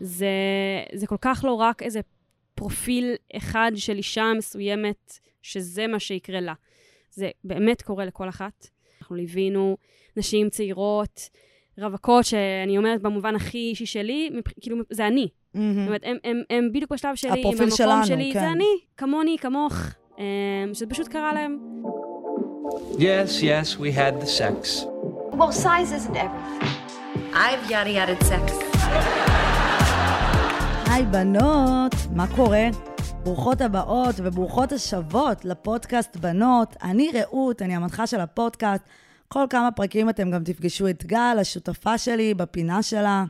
זה, זה כל כך לא רק איזה פרופיל אחד של אישה מסוימת, שזה מה שיקרה לה. זה באמת קורה לכל אחת. אנחנו ליווינו נשים צעירות, רווקות, שאני אומרת במובן הכי אישי שלי. כאילו, זה אני. Mm-hmm. זאת אומרת, הם, הם, הם בדיוק בשלב שלי, הפרופיל עם המקום שלנו, שלי, כן. זה אני, כמוני, כמוך, אמ, שזה פשוט קרה להם. Yes, yes, we had the sex. Well, size isn't everything. I've yada yada sex. היי בנות, מה קורה? ברוכות הבאות וברוכות השבות לפודקאסט בנות. אני רעות, אני המנחה של הפודקאסט. כל כמה פרקים אתם גם תפגשו את גל, השותפה שלי, בפינה שלה.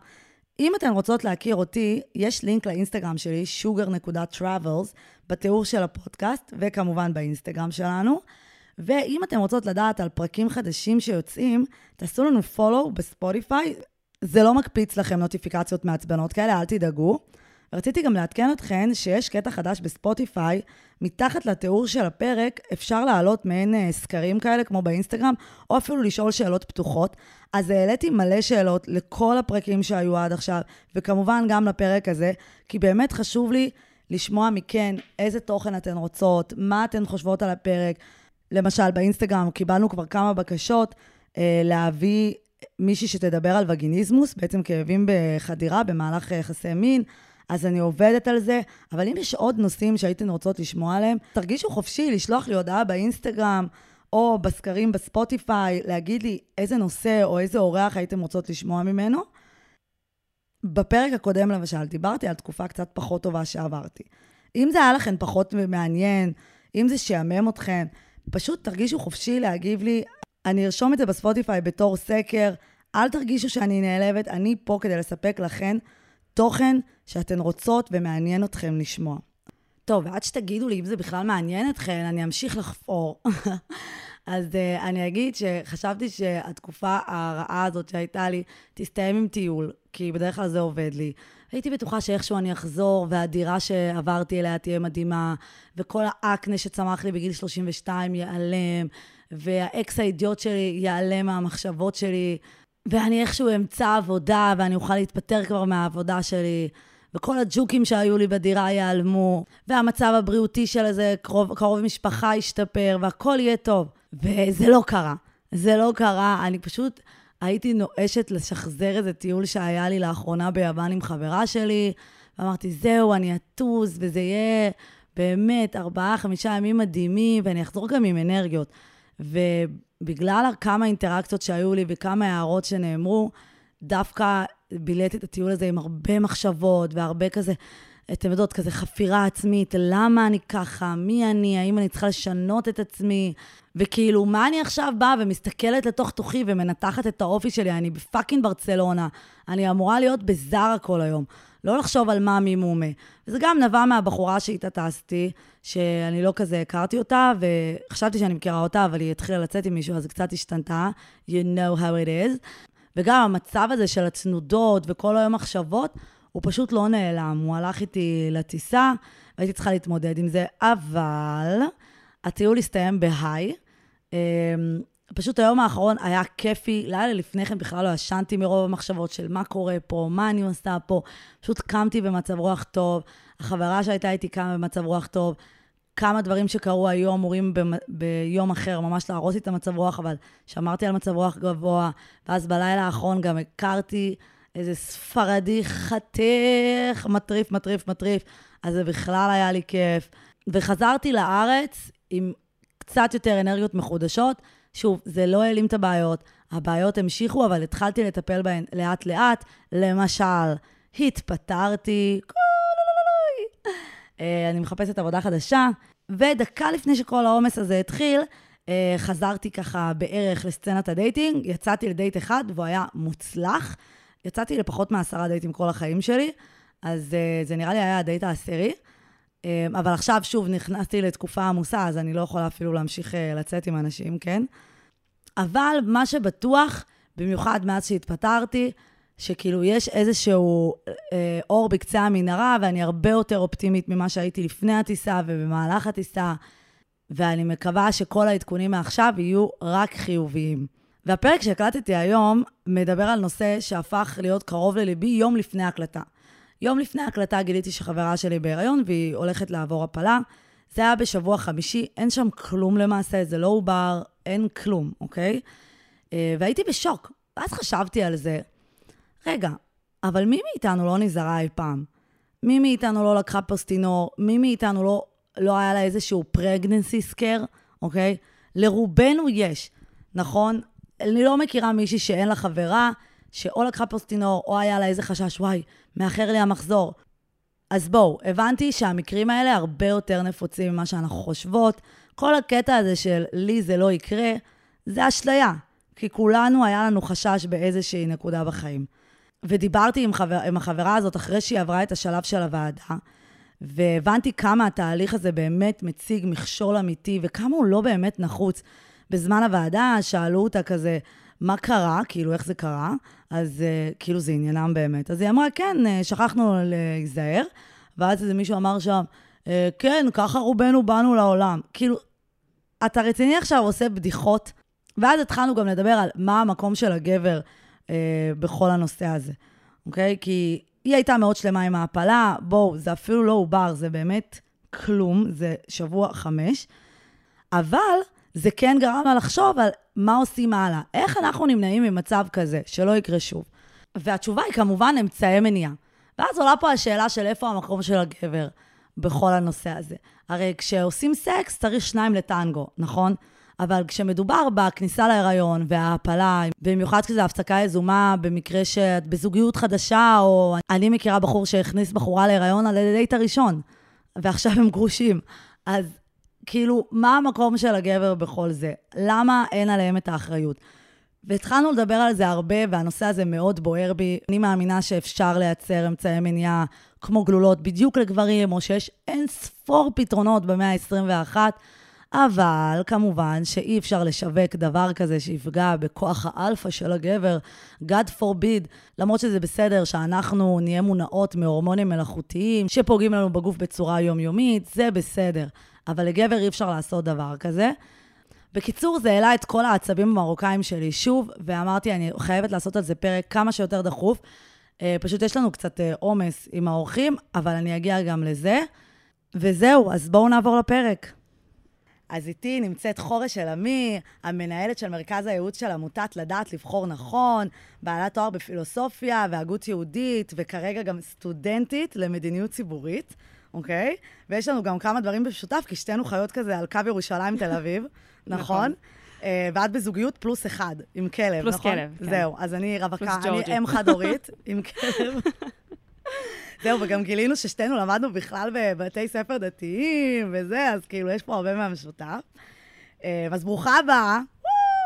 אם אתן רוצות להכיר אותי, יש לינק לאינסטגרם שלי, sugar.travels, בתיאור של הפודקאסט, וכמובן באינסטגרם שלנו. ואם אתן רוצות לדעת על פרקים חדשים שיוצאים, תעשו לנו follow בספוטיפיי. זה לא מקפיץ לכם נוטיפיקציות מעצבנות כאלה, אל תדאגו. רציתי גם לעדכן אתכן שיש קטע חדש בספוטיפיי, מתחת לתיאור של הפרק אפשר להעלות מעין אה, סקרים כאלה, כמו באינסטגרם, או אפילו לשאול שאלות פתוחות. אז העליתי מלא שאלות לכל הפרקים שהיו עד עכשיו, וכמובן גם לפרק הזה, כי באמת חשוב לי לשמוע מכן איזה תוכן אתן רוצות, מה אתן חושבות על הפרק. למשל, באינסטגרם קיבלנו כבר כמה בקשות אה, להביא מישהי שתדבר על וגיניזמוס, בעצם כאבים בחדירה במהלך יחסי מין. אז אני עובדת על זה, אבל אם יש עוד נושאים שהייתן רוצות לשמוע עליהם, תרגישו חופשי לשלוח לי הודעה באינסטגרם או בסקרים בספוטיפיי, להגיד לי איזה נושא או איזה אורח הייתם רוצות לשמוע ממנו. בפרק הקודם למשל, דיברתי על תקופה קצת פחות טובה שעברתי. אם זה היה לכם פחות מעניין, אם זה שעמם אתכם, פשוט תרגישו חופשי להגיב לי. אני ארשום את זה בספוטיפיי בתור סקר. אל תרגישו שאני נעלבת, אני פה כדי לספק לכן תוכן שאתן רוצות ומעניין אתכם לשמוע. טוב, ועד שתגידו לי אם זה בכלל מעניין אתכן, אני אמשיך לחפור. אז uh, אני אגיד שחשבתי שהתקופה הרעה הזאת שהייתה לי תסתיים עם טיול, כי בדרך כלל זה עובד לי. הייתי בטוחה שאיכשהו אני אחזור, והדירה שעברתי אליה תהיה מדהימה, וכל האקנה שצמח לי בגיל 32 ייעלם, והאקס האידיוט שלי ייעלם מהמחשבות שלי, ואני איכשהו אמצא עבודה, ואני אוכל להתפטר כבר מהעבודה שלי. וכל הג'וקים שהיו לי בדירה ייעלמו, והמצב הבריאותי של איזה קרוב, קרוב משפחה ישתפר, והכל יהיה טוב. וזה לא קרה. זה לא קרה, אני פשוט הייתי נואשת לשחזר איזה טיול שהיה לי לאחרונה ביוון עם חברה שלי, ואמרתי, זהו, אני אטוס, וזה יהיה באמת ארבעה, חמישה ימים מדהימים, ואני אחזור גם עם אנרגיות. ובגלל כמה אינטראקציות שהיו לי וכמה הערות שנאמרו, דווקא ביליתי את הטיול הזה עם הרבה מחשבות והרבה כזה, אתם יודעות, כזה חפירה עצמית, למה אני ככה, מי אני, האם אני צריכה לשנות את עצמי, וכאילו, מה אני עכשיו באה ומסתכלת לתוך תוכי ומנתחת את האופי שלי, אני בפאקינג ברצלונה, אני אמורה להיות בזארה כל היום, לא לחשוב על מה מי מומה. וזה גם נבע מהבחורה שאיתה טסתי, שאני לא כזה הכרתי אותה, וחשבתי שאני מכירה אותה, אבל היא התחילה לצאת עם מישהו, אז קצת השתנתה, you know how it is. וגם המצב הזה של התנודות וכל היום מחשבות, הוא פשוט לא נעלם. הוא הלך איתי לטיסה, והייתי צריכה להתמודד עם זה, אבל הטיול הסתיים בהיי. אמ, פשוט היום האחרון היה כיפי, לילה לפני כן בכלל לא ישנתי מרוב המחשבות של מה קורה פה, מה אני עושה פה. פשוט קמתי במצב רוח טוב, החברה שהייתה איתי קמה במצב רוח טוב. כמה דברים שקרו היו אמורים ב- ביום אחר ממש להרוס לי את המצב רוח, אבל שמרתי על מצב רוח גבוה, ואז בלילה האחרון גם הכרתי איזה ספרדי חתיך, מטריף, מטריף, מטריף, אז זה בכלל היה לי כיף. וחזרתי לארץ עם קצת יותר אנרגיות מחודשות. שוב, זה לא העלים את הבעיות, הבעיות המשיכו, אבל התחלתי לטפל בהן לאט-לאט. למשל, התפטרתי, אה, אני מחפשת עבודה חדשה, ודקה לפני שכל העומס הזה התחיל, אה, חזרתי ככה בערך לסצנת ה dating, יצאתי לדייט אחד והוא היה מוצלח. יצאתי לפחות מעשרה דייטים כל החיים שלי, אז אה, זה נראה לי היה הדייט העשירי. אבל עכשיו, שוב, נכנסתי לתקופה עמוסה, אז אני לא יכולה אפילו להמשיך לצאת עם אנשים, כן? אבל מה שבטוח, במיוחד מאז שהתפטרתי, שכאילו יש איזשהו אה, אור בקצה המנהרה, ואני הרבה יותר אופטימית ממה שהייתי לפני הטיסה ובמהלך הטיסה, ואני מקווה שכל העדכונים מעכשיו יהיו רק חיוביים. והפרק שהקלטתי היום מדבר על נושא שהפך להיות קרוב לליבי יום לפני הקלטה. יום לפני ההקלטה גיליתי שחברה שלי בהיריון והיא הולכת לעבור הפלה. זה היה בשבוע חמישי, אין שם כלום למעשה, זה לא עובר, אין כלום, אוקיי? אה, והייתי בשוק. ואז חשבתי על זה, רגע, אבל מי מאיתנו לא נזהרה אי פעם? מי מאיתנו לא לקחה פוסטינור? מי מאיתנו לא, לא היה לה איזשהו פרגנסי סקר, אוקיי? לרובנו יש, נכון? אני לא מכירה מישהי שאין לה חברה, שאו לקחה פוסטינור, או היה לה איזה חשש, וואי, מאחר לי המחזור. אז בואו, הבנתי שהמקרים האלה הרבה יותר נפוצים ממה שאנחנו חושבות. כל הקטע הזה של לי זה לא יקרה, זה אשליה. כי כולנו, היה לנו חשש באיזושהי נקודה בחיים. ודיברתי עם, חבר, עם החברה הזאת אחרי שהיא עברה את השלב של הוועדה, והבנתי כמה התהליך הזה באמת מציג מכשול אמיתי, וכמה הוא לא באמת נחוץ. בזמן הוועדה שאלו אותה כזה, מה קרה? כאילו, איך זה קרה? אז uh, כאילו, זה עניינם באמת. אז היא אמרה, כן, uh, שכחנו להיזהר. ואז איזה מישהו אמר שם, uh, כן, ככה רובנו באנו לעולם. כאילו, אתה רציני עכשיו עושה בדיחות? ואז התחלנו גם לדבר על מה המקום של הגבר uh, בכל הנושא הזה, אוקיי? כי היא הייתה מאוד שלמה עם ההפלה, בואו, זה אפילו לא עובר, זה באמת כלום, זה שבוע חמש. אבל זה כן גרם לה לחשוב על מה עושים הלאה. איך אנחנו נמנעים ממצב כזה, שלא יקרה שוב? והתשובה היא כמובן אמצעי מניעה. ואז עולה פה השאלה של איפה המקום של הגבר בכל הנושא הזה. הרי כשעושים סקס צריך שניים לטנגו, נכון? אבל כשמדובר בכניסה להיריון וההעפלה, במיוחד כשזו הפסקה יזומה במקרה שאת בזוגיות חדשה, או אני מכירה בחור שהכניס בחורה להיריון על הדייט הראשון, ועכשיו הם גרושים. אז כאילו, מה המקום של הגבר בכל זה? למה אין עליהם את האחריות? והתחלנו לדבר על זה הרבה, והנושא הזה מאוד בוער בי. אני מאמינה שאפשר לייצר אמצעי מניעה כמו גלולות בדיוק לגברים, או שיש אין ספור פתרונות במאה ה-21, אבל כמובן שאי אפשר לשווק דבר כזה שיפגע בכוח האלפא של הגבר, God forbid, למרות שזה בסדר שאנחנו נהיה מונעות מהורמונים מלאכותיים שפוגעים לנו בגוף בצורה יומיומית, זה בסדר. אבל לגבר אי אפשר לעשות דבר כזה. בקיצור, זה העלה את כל העצבים המרוקאים שלי שוב, ואמרתי, אני חייבת לעשות על זה פרק כמה שיותר דחוף. אה, פשוט יש לנו קצת אה, עומס עם האורחים, אבל אני אגיע גם לזה. וזהו, אז בואו נעבור לפרק. אז איתי נמצאת חורש אלעמי, המנהלת של מרכז הייעוץ של עמותת לדעת לבחור נכון, בעלת תואר בפילוסופיה והגות יהודית, וכרגע גם סטודנטית למדיניות ציבורית. אוקיי? ויש לנו גם כמה דברים במשותף, כי שתינו חיות כזה על קו ירושלים-תל אביב, נכון? נכון. אה, ואת בזוגיות פלוס אחד, עם כלב, פלוס נכון? פלוס כלב, כן. זהו, אז אני רווקה, אני אם חד-הורית עם כלב. זהו, וגם גילינו ששתינו למדנו בכלל בבתי ספר דתיים וזה, אז כאילו, יש פה הרבה מהמשותף. אה, אז ברוכה הבאה.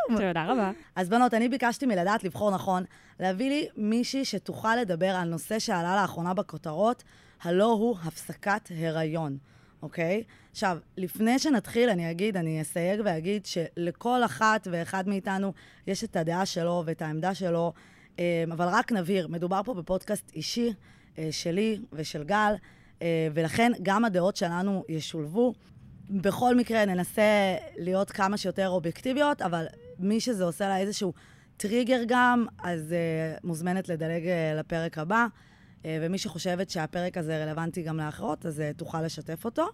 תודה רבה. אז בנות, אני ביקשתי מלדעת לבחור נכון, להביא לי מישהי שתוכל לדבר על נושא שעלה לאחרונה בכותרות, הלא הוא הפסקת הריון, אוקיי? עכשיו, לפני שנתחיל, אני אגיד, אני אסייג ואגיד שלכל אחת ואחד מאיתנו יש את הדעה שלו ואת העמדה שלו, אה, אבל רק נבהיר, מדובר פה בפודקאסט אישי שלי ושל גל, אה, ולכן גם הדעות שלנו ישולבו. בכל מקרה, ננסה להיות כמה שיותר אובייקטיביות, אבל מי שזה עושה לה איזשהו טריגר גם, אז uh, מוזמנת לדלג uh, לפרק הבא. Uh, ומי שחושבת שהפרק הזה רלוונטי גם לאחרות, אז uh, תוכל לשתף אותו.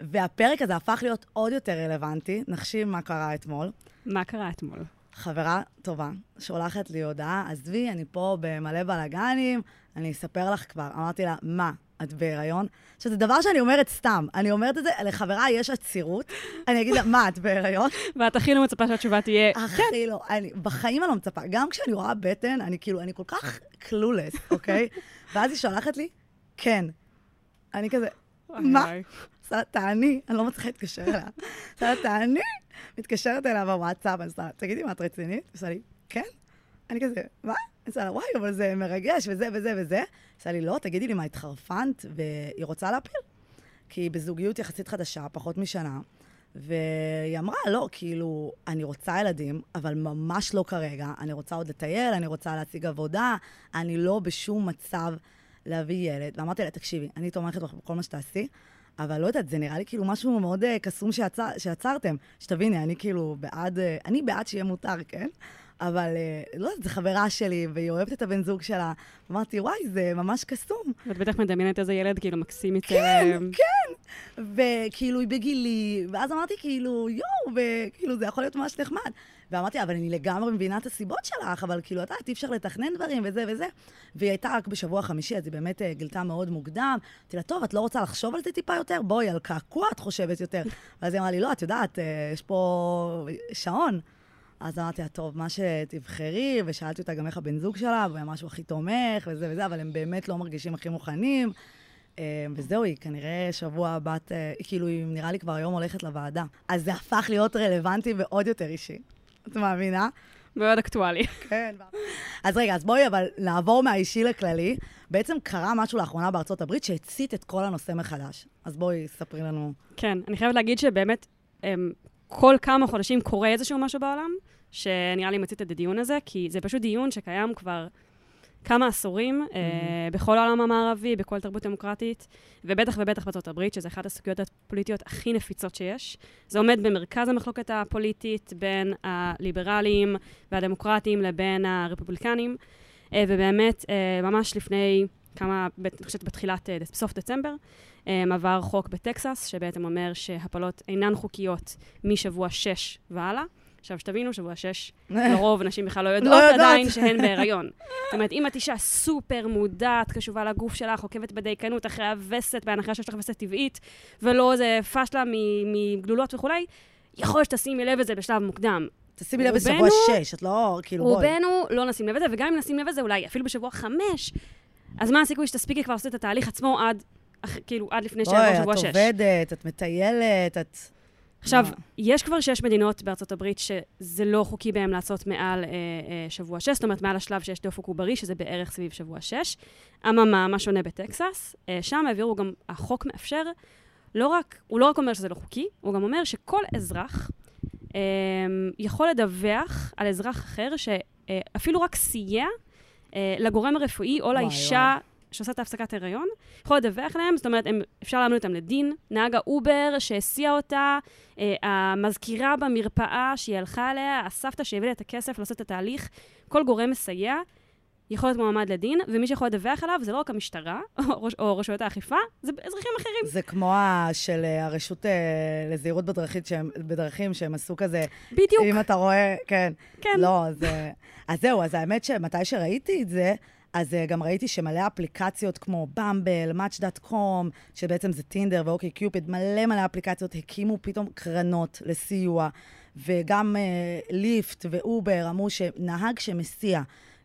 והפרק הזה הפך להיות עוד יותר רלוונטי. נחשיב מה קרה אתמול. מה קרה אתמול? חברה טובה שולחת לי הודעה, עזבי, אני פה במלא בלאגנים, אני אספר לך כבר. אמרתי לה, מה, את בהיריון? עכשיו, זה דבר שאני אומרת סתם. אני אומרת את זה, לחברה יש עצירות, אני אגיד לה, מה, את בהיריון? ואת הכי לא מצפה שהתשובה תהיה, כן. הכי לא, אני, בחיים אני לא מצפה. גם כשאני רואה בטן, אני כאילו, אני כל כך קלולס, אוקיי? ואז היא שולחת לי, כן. אני כזה, מה? תעני, אני לא מצליחה להתקשר אליה. תעני, מתקשרת אליה בוואטסאפ, אני עושה תגידי, מה, את רצינית? עושה לי, כן. אני כזה, מה? עושה לה, וואי, אבל זה מרגש, וזה וזה וזה. עושה לי, לא, תגידי לי, מה, התחרפנת? והיא רוצה להפיל. כי היא בזוגיות יחסית חדשה, פחות משנה. והיא אמרה, לא, כאילו, אני רוצה ילדים, אבל ממש לא כרגע. אני רוצה עוד לטייל, אני רוצה להציג עבודה, אני לא בשום מצב להביא ילד. ואמרתי לה, תקשיבי, אני תומכת בך בכל מה שתעשי, אבל לא יודעת, זה נראה לי כאילו משהו מאוד uh, קסום שיצר, שיצרתם. שתביני, אני כאילו בעד, uh, אני בעד שיהיה מותר, כן? אבל אה, לא יודעת, זו חברה שלי, והיא אוהבת את הבן זוג שלה. אמרתי, וואי, זה ממש קסום. ואת בטח מדמיינת איזה ילד כאילו מקסים יצא... כן, כן. וכאילו, היא בגילי, ואז אמרתי, כאילו, יואו, וכאילו, זה יכול להיות ממש נחמד. ואמרתי, אבל אני לגמרי מבינה את הסיבות שלך, אבל כאילו, את יודעת, אי אפשר לתכנן דברים וזה וזה. והיא הייתה רק בשבוע חמישי, אז היא באמת אה, גילתה מאוד מוקדם. אמרתי לה, טוב, את לא רוצה לחשוב על זה טיפה יותר? בואי, על קעקוע את חושבת יותר. ואז היא אמרה לי, לא, את יודעת, אה, יש פה שעון. אז אמרתי לה, טוב, מה שתבחרי, ושאלתי אותה גם איך הבן זוג שלה, והוא היה משהו הכי תומך וזה וזה, אבל הם באמת לא מרגישים הכי מוכנים. אה, וזהו, היא כנראה שבוע בת, אה, כאילו, היא נראה לי כבר היום הולכת לוועדה. אז זה הפך להיות רלוונטי ועוד יותר אישי. את מאמינה? מאוד אקטואלי. כן. אז רגע, אז בואי אבל נעבור מהאישי לכללי. בעצם קרה משהו לאחרונה בארצות הברית שהצית את כל הנושא מחדש. אז בואי, ספרי לנו. כן, אני חייבת להגיד שבאמת, הם, כל כמה חודשים קורה איזשהו משהו בעולם, שנראה לי מצית את הדיון הזה, כי זה פשוט דיון שקיים כבר כמה עשורים mm-hmm. אה, בכל העולם המערבי, בכל תרבות דמוקרטית, ובטח ובטח בארצות הברית, שזו אחת הסוגיות הפוליטיות הכי נפיצות שיש. זה עומד במרכז המחלוקת הפוליטית בין הליברלים והדמוקרטים לבין הרפובליקנים, אה, ובאמת, אה, ממש לפני כמה, אני חושבת בתחילת, אה, בסוף דצמבר, אה, עבר חוק בטקסס, שבעצם אומר שהפלות אינן חוקיות משבוע 6 והלאה. עכשיו, שתבינו, שבוע 6, לרוב נשים בכלל לא יודעות לא יודעת. עדיין שהן בהיריון. זאת אומרת, אם את אישה סופר מודעת, קשובה לגוף שלך, עוקבת בדייקנות אחרי הווסת, בהנחה שיש לך וסת טבעית, ולא איזה פשלה מגלולות וכולי, יכול להיות שתשימי לב לזה בשלב מוקדם. תשימי לב בשבוע רובנו- שש, את לא, כאילו, בואי. רובנו לא נשים לב לזה, וגם אם נשים לב לזה, אולי אפילו בשבוע חמש, אז מה הסיכוי שתספיקי כבר לעשות את התהליך עצמו עד, אח- כאילו, עד לפני בואי, שבוע את שש? עובדת, את מטיילת, את... עכשיו, מה? יש כבר שש מדינות בארצות הברית שזה לא חוקי בהן לעשות מעל אה, אה, שבוע שש, זאת אומרת, מעל השלב שיש דופק עוברי, שזה בערך סביב שבוע שש. אממה, מה שונה בטקסס? אה, שם העבירו גם, החוק מאפשר, לא רק, הוא לא רק אומר שזה לא חוקי, הוא גם אומר שכל אזרח אה, יכול לדווח על אזרח אחר שאפילו רק סייע אה, לגורם הרפואי או וואי, לאישה וואי. שעושה את ההפסקת ההיריון, יכול לדווח להם, זאת אומרת, הם, אפשר להעמיד אותם לדין. נהג האובר שהסיע אותה, אה, המזכירה במרפאה שהיא הלכה אליה, הסבתא שהביאה את הכסף לעשות את התהליך, כל גורם מסייע יכול להיות מועמד לדין, ומי שיכול לדווח עליו זה לא רק המשטרה או, ראש- או רשויות האכיפה, זה אזרחים אחרים. זה כמו של אה, הרשות אה, לזהירות שהם, בדרכים, שהם עשו כזה, בדיוק, אם אתה רואה, כן. כן. לא, אז... אה, אז זהו, אז האמת שמתי שראיתי את זה, אז גם ראיתי שמלא אפליקציות כמו במבל, Match.com, שבעצם זה טינדר ואוקיי קיופיד, מלא מלא אפליקציות הקימו פתאום קרנות לסיוע, וגם אה, ליפט ואובר אמרו שנהג שמסיע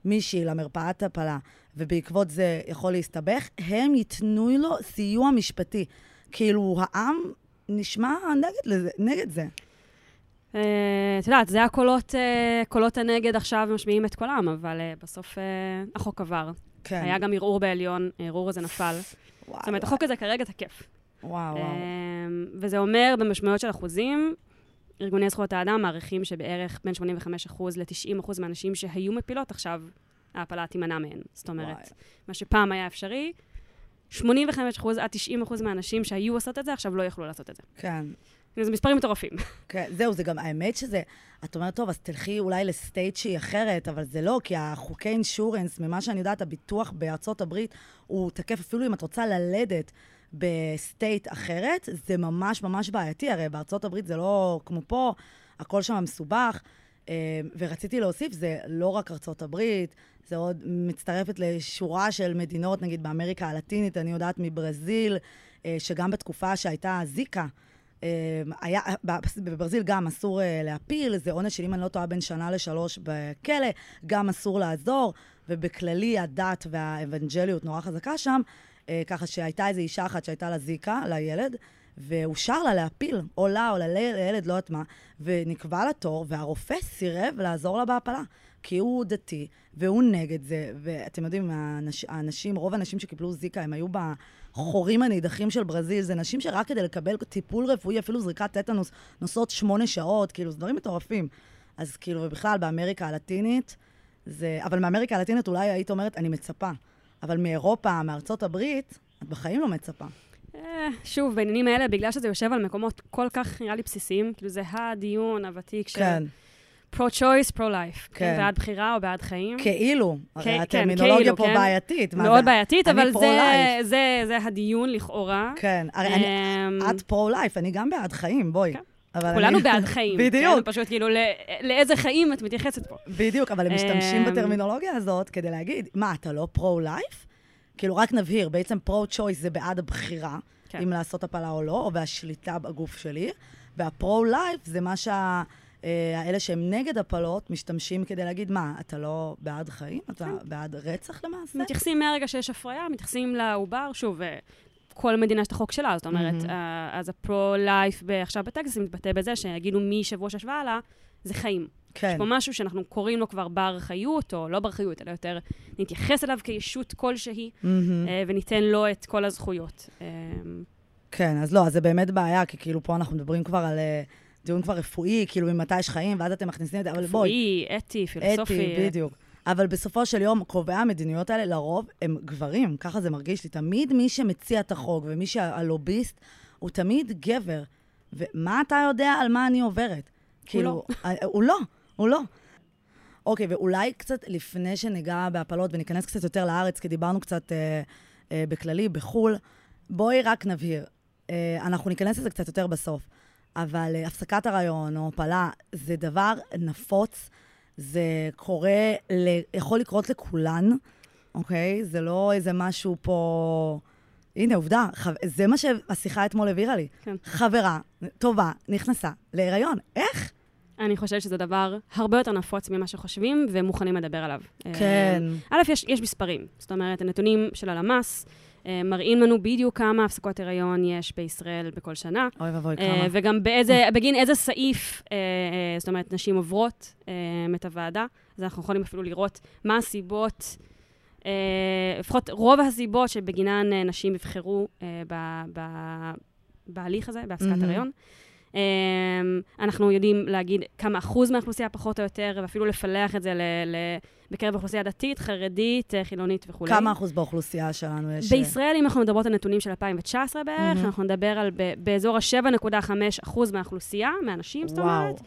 מישהי למרפאת הפלה, ובעקבות זה יכול להסתבך, הם ייתנו לו סיוע משפטי. כאילו, העם נשמע נגד, לזה, נגד זה. אה, את יודעת, זה הקולות, אה, קולות הנגד עכשיו משמיעים את קולם, אבל אה, בסוף החוק עבר. כן. היה גם ערעור בעליון, הערעור הזה נפל. וואי, זאת אומרת. החוק הזה כרגע תקף. וואו, וואו. וזה אומר, במשמעויות של אחוזים, ארגוני זכויות האדם מעריכים שבערך בין 85% ל-90% מהנשים שהיו מפילות, עכשיו ההפלה תימנע מהן. זאת אומרת, וואי. מה שפעם היה אפשרי, 85% עד 90% מהנשים שהיו עושות את זה, עכשיו לא יכלו לעשות את זה. כן. כאילו, זה מספרים מטורפים. כן, זהו, זה גם, האמת שזה, את אומרת, טוב, אז תלכי אולי לסטייט שהיא אחרת, אבל זה לא, כי החוקי אינשורנס, ממה שאני יודעת, הביטוח בארצות הברית, הוא תקף אפילו אם את רוצה ללדת ב state אחרת, זה ממש ממש בעייתי, הרי בארצות הברית זה לא כמו פה, הכל שם מסובך. אה, ורציתי להוסיף, זה לא רק ארצות הברית, זה עוד מצטרפת לשורה של מדינות, נגיד באמריקה הלטינית, אני יודעת מברזיל, אה, שגם בתקופה שהייתה זיקה, אה, היה, בברזיל גם אסור להפיל, זה עונש של, אם אני לא טועה, בין שנה לשלוש בכלא, גם אסור לעזור, ובכללי הדת והאבנג'ליות נורא חזקה שם, ככה שהייתה איזו אישה אחת שהייתה לה זיקה, לילד, ואושר לה להפיל, או לה או לילד, לא יודעת מה, ונקבע לה תור, והרופא סירב לעזור לה בהפלה. כי הוא דתי, והוא נגד זה, ואתם יודעים, האנש, האנשים, רוב האנשים שקיבלו זיקה, הם היו בחורים הנידחים של ברזיל, זה נשים שרק כדי לקבל טיפול רפואי, אפילו זריקת טטנוס, נוסעות שמונה שעות, כאילו, זה דברים מטורפים. אז כאילו, ובכלל, באמריקה הלטינית, זה... אבל מאמריקה הלטינית אולי היית אומרת, אני מצפה. אבל מאירופה, מארצות הברית, את בחיים לא מצפה. אה, שוב, בעניינים האלה, בגלל שזה יושב על מקומות כל כך, נראה לי, בסיסיים, כאילו זה הדיון הוותיק של... כן. pro-choice, pro-life. כן. בעד בחירה או בעד חיים. כאילו, כן, הרי כן, הטרמינולוגיה כאילו, פה כן. בעייתית. מאוד זה? בעייתית, אבל זה, pro-life. זה, זה הדיון לכאורה. כן, הרי אני- אמ, את pro-life, אני גם בעד חיים, בואי. כן. כולנו אני- בעד חיים. בדיוק. כן? פשוט כאילו, לא- לאיזה חיים את מתייחסת פה? בדיוק, אבל הם משתמשים אמ, בטרמינולוגיה הזאת כדי להגיד, מה, אתה לא pro-life? כאילו, רק נבהיר, בעצם pro-choice זה בעד הבחירה, כן. אם לעשות הפלה או לא, או והשליטה בגוף שלי, וה pro-life זה מה שה... אה, האלה שהם נגד הפלות משתמשים כדי להגיד, מה, אתה לא בעד חיים? אתה כן. בעד רצח למעשה? מתייחסים מהרגע שיש הפריה, מתייחסים לעובר, שוב, אה, כל מדינה יש את החוק שלה, זאת אומרת. אה, אז הפרו-לייף עכשיו בטקסס מתבטא בזה שיגידו משבוע שש והלאה, זה חיים. כן, יש פה משהו שאנחנו קוראים לו כבר בר חיות, או לא בר חיות, אלא יותר נתייחס אליו כישות כלשהי. אה, וניתן לו את כל הזכויות. אה, כן, אז לא, אז זה באמת בעיה, כי כאילו פה אנחנו מדברים כבר על אה, דיון כבר רפואי, כאילו ממתי יש חיים, ואז אתם מכניסים את זה, אבל בואי, רפואי, אתי, פילוסופי. אתי, בדיוק. אבל בסופו של יום, קובעי המדיניות האלה, לרוב, הם גברים, ככה זה מרגיש לי. תמיד מי שמציע את החוק ומי שהלוביסט, הוא תמיד גבר. ומה אתה יודע על מה אני עוברת? כאילו, אה, הוא לא, הוא לא. אוקיי, ואולי קצת לפני שניגע בהפלות וניכנס קצת יותר לארץ, כי דיברנו קצת אה, אה, בכללי, בחו"ל, בואי רק נבהיר. אה, אנחנו ניכנס לזה קצת יותר בסוף, אבל אה, הפסקת הריון או הפלה זה דבר נפוץ, זה קורה, ל... יכול לקרות לכולן, אוקיי? זה לא איזה משהו פה... הנה, עובדה, חו... זה מה שהשיחה אתמול הבהירה לי. כן. חברה טובה נכנסה להיריון. איך? אני חושבת שזה דבר הרבה יותר נפוץ ממה שחושבים, ומוכנים לדבר עליו. כן. אה, א', יש, יש מספרים. זאת אומרת, הנתונים של הלמ"ס מראים לנו בדיוק כמה הפסקות הריון יש בישראל בכל שנה. אוי ואבוי, אה, כמה. וגם באיזה, בגין איזה סעיף, אה, אה, זאת אומרת, נשים עוברות אה, את הוועדה. אז אנחנו יכולים אפילו לראות מה הסיבות, אה, לפחות רוב הסיבות שבגינן אה, נשים יבחרו אה, בהליך הזה, בהפסקת. הריון. אה, אנחנו יודעים להגיד כמה אחוז מהאוכלוסייה פחות או יותר, ואפילו לפלח את זה ל, ל, בקרב אוכלוסייה דתית, חרדית, אה, חילונית וכולי. כמה אחוז באוכלוסייה שלנו יש? בישראל, אם אנחנו מדברות על נתונים של 2019 בערך, מהמם. אנחנו נדבר על ב- באזור ה-7.5 אחוז מהאוכלוסייה, מהנשים, זאת. אומרת.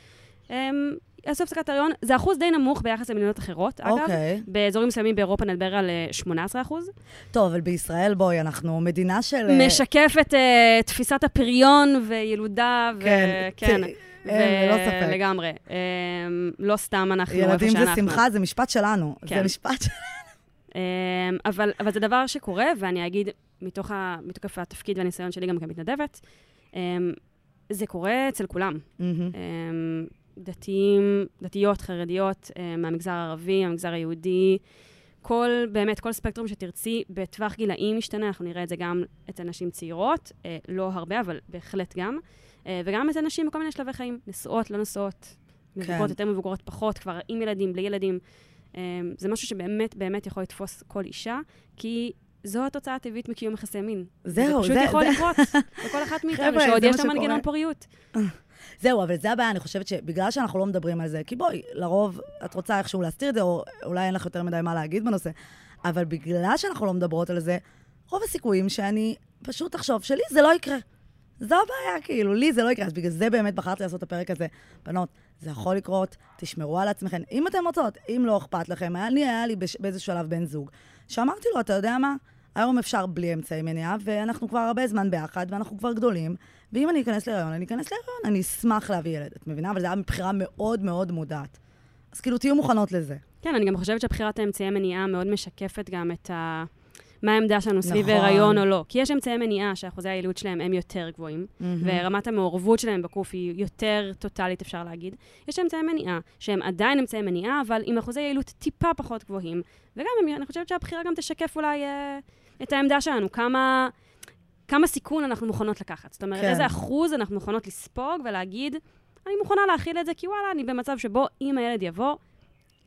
יעשו הפסקת הריון. זה אחוז די נמוך ביחס למדינות אחרות, אגב. אוקיי. באזורים מסוימים באירופה נדבר על אה, 18 אחוז. טוב, אבל בישראל, בואי, אנחנו מדינה של... אה, משקף את אה, תפיסת הפריון וילודה, ו- כן, כן. ת- אין, ללא ספק. לגמרי. אה, לא סתם אנחנו איפה ילדים שאנחנו. זה שמחה, זה משפט שלנו. זה כן. משפט ש... אמ, אבל, אבל זה דבר שקורה, ואני אגיד, מתוך ה, מתוקף התפקיד והניסיון שלי גם כמתנדבת, זה קורה אצל כולם. מהמם. אמ, דתיים, דתיות, חרדיות, אמ, מהמגזר הערבי, מהמגזר היהודי, כל, באמת, כל ספקטרום שתרצי, בטווח גילאים משתנה, אנחנו נראה את זה גם אצל נשים צעירות, אה, לא הרבה, אבל בהחלט גם, אה, וגם אצל נשים בכל מיני שלבי חיים, נשואות, לא נשואות, מבוגרות כן. יותר, מבוגרות פחות, כבר עם ילדים, בלי ילדים. זה משהו שבאמת באמת יכול לתפוס כל אישה, כי זו התוצאה הטבעית מקיום יחסי מין. זהו, זה פשוט זה- יכול זה- לקרות לכל אחת מאיתנו, שעוד זה יש לה מנגנון. פוריות. זהו, אבל זה הבעיה, אני חושבת שבגלל שאנחנו לא מדברים על זה, כי בואי, לרוב את רוצה איכשהו להסתיר את זה, או אולי אין לך יותר מדי מה להגיד בנושא, אבל בגלל שאנחנו לא מדברות על זה, רוב הסיכויים שאני פשוט אחשוב שלי זה לא יקרה. זו הבעיה, כאילו, לי זה לא יקרה. אז בגלל זה באמת בחרתי לעשות את הפרק הזה. בנות, זה יכול לקרות, תשמרו על עצמכם. אם אתן רוצות, אם לא אכפת לכם, לי, היה לי בש, באיזשהו שלב בן זוג, שאמרתי לו, אתה יודע מה? היום אפשר בלי אמצעי מניעה, ואנחנו כבר הרבה זמן ביחד, ואנחנו כבר גדולים, ואם אני אכנס להיריון, אני אכנס להיריון, אני אשמח להביא ילד. את מבינה? אבל זו הייתה מבחירה מאוד מאוד מודעת. אז כאילו, תהיו מוכנות לזה. כן, אני גם חושבת שבחירת האמצעי מניעה מאוד משקפת גם את ה... מה העמדה שלנו סביב נכון. הריון או לא. כי יש אמצעי מניעה שאחוזי היעילות שלהם הם יותר גבוהים, ורמת המעורבות שלהם בגוף היא יותר טוטאלית, אפשר להגיד. יש אמצעי מניעה שהם עדיין אמצעי מניעה, אבל עם אחוזי יעילות טיפה פחות גבוהים. וגם, אני חושבת שהבחירה גם תשקף אולי אה, את העמדה שלנו, כמה, כמה סיכון אנחנו מוכנות לקחת. זאת אומרת, כן. איזה אחוז אנחנו מוכנות לספוג ולהגיד, אני מוכנה להכיל את זה, כי וואלה, אני במצב שבו אם הילד יבוא,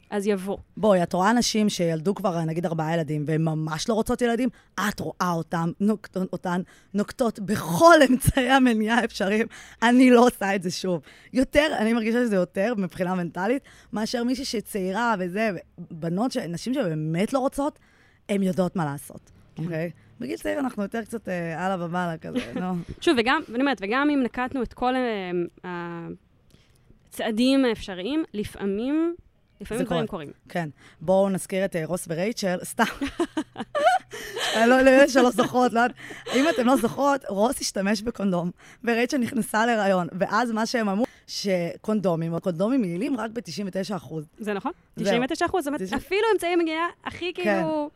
אז יבוא. בואי, את רואה נשים שילדו כבר, נגיד, ארבעה ילדים, והן ממש לא רוצות ילדים, את רואה אותן, נוקטות, אותן נוקטות בכל אמצעי המניעה האפשריים. אני לא עושה את זה שוב. יותר, אני מרגישה שזה יותר, מבחינה מנטלית, מאשר מישהי שצעירה וזה, בנות, ש- נשים שבאמת לא רוצות, הן יודעות מה לעשות, אוקיי? בגיל צעיר אנחנו יותר קצת אה, ומעלה כזה, נו. שוב, וגם, ואני אומרת, וגם אם נקטנו את כל אה, ה- צעדים אפשריים, לפעמים, לפעמים דברים. קורים. כן. בואו נזכיר את אה, רוס ורייצ'ל, סתם. אני לא, לאלה שלא זוכרות, לא יודעת. אם אתן לא זוכרות, רוס השתמש בקונדום, ורייצ'ל נכנסה להיריון, ואז מה שהם אמרו, שקונדומים, קונדומים יעילים רק ב-99 אחוז. זה נכון? זהו. 99 אחוז, זאת אומרת, אפילו אמצעי מגיעה הכי כאילו...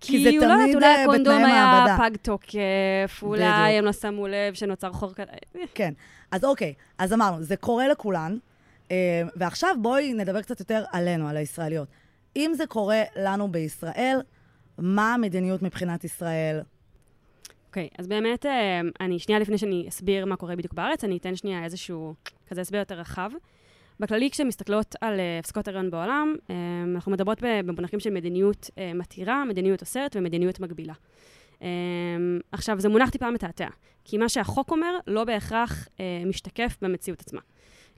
כי זה לא תמיד, אולי אה, הקונדום בתנאי היה מעבדה. פג תוקף, אולי. הם לא שמו לב שנוצר חור כזה. כן. אז אוקיי, אז אמרנו, זה קורה לכולן, אה, ועכשיו בואי נדבר קצת יותר עלינו, על הישראליות. אם זה קורה לנו בישראל, מה המדיניות מבחינת ישראל? אוקיי, אז באמת, אה, אני, שנייה לפני שאני אסביר מה קורה בדיוק בארץ, אני אתן שנייה איזשהו כזה הסבר יותר רחב. בכללי, כשמסתכלות על אה, הפסקות הריון בעולם, אה, אנחנו מדברות במונחים של מדיניות אה, מתירה, מדיניות אוסרת ומדיניות מגבילה. עכשיו, זה מונח טיפה מתעתע, כי מה שהחוק אומר לא בהכרח משתקף במציאות עצמה.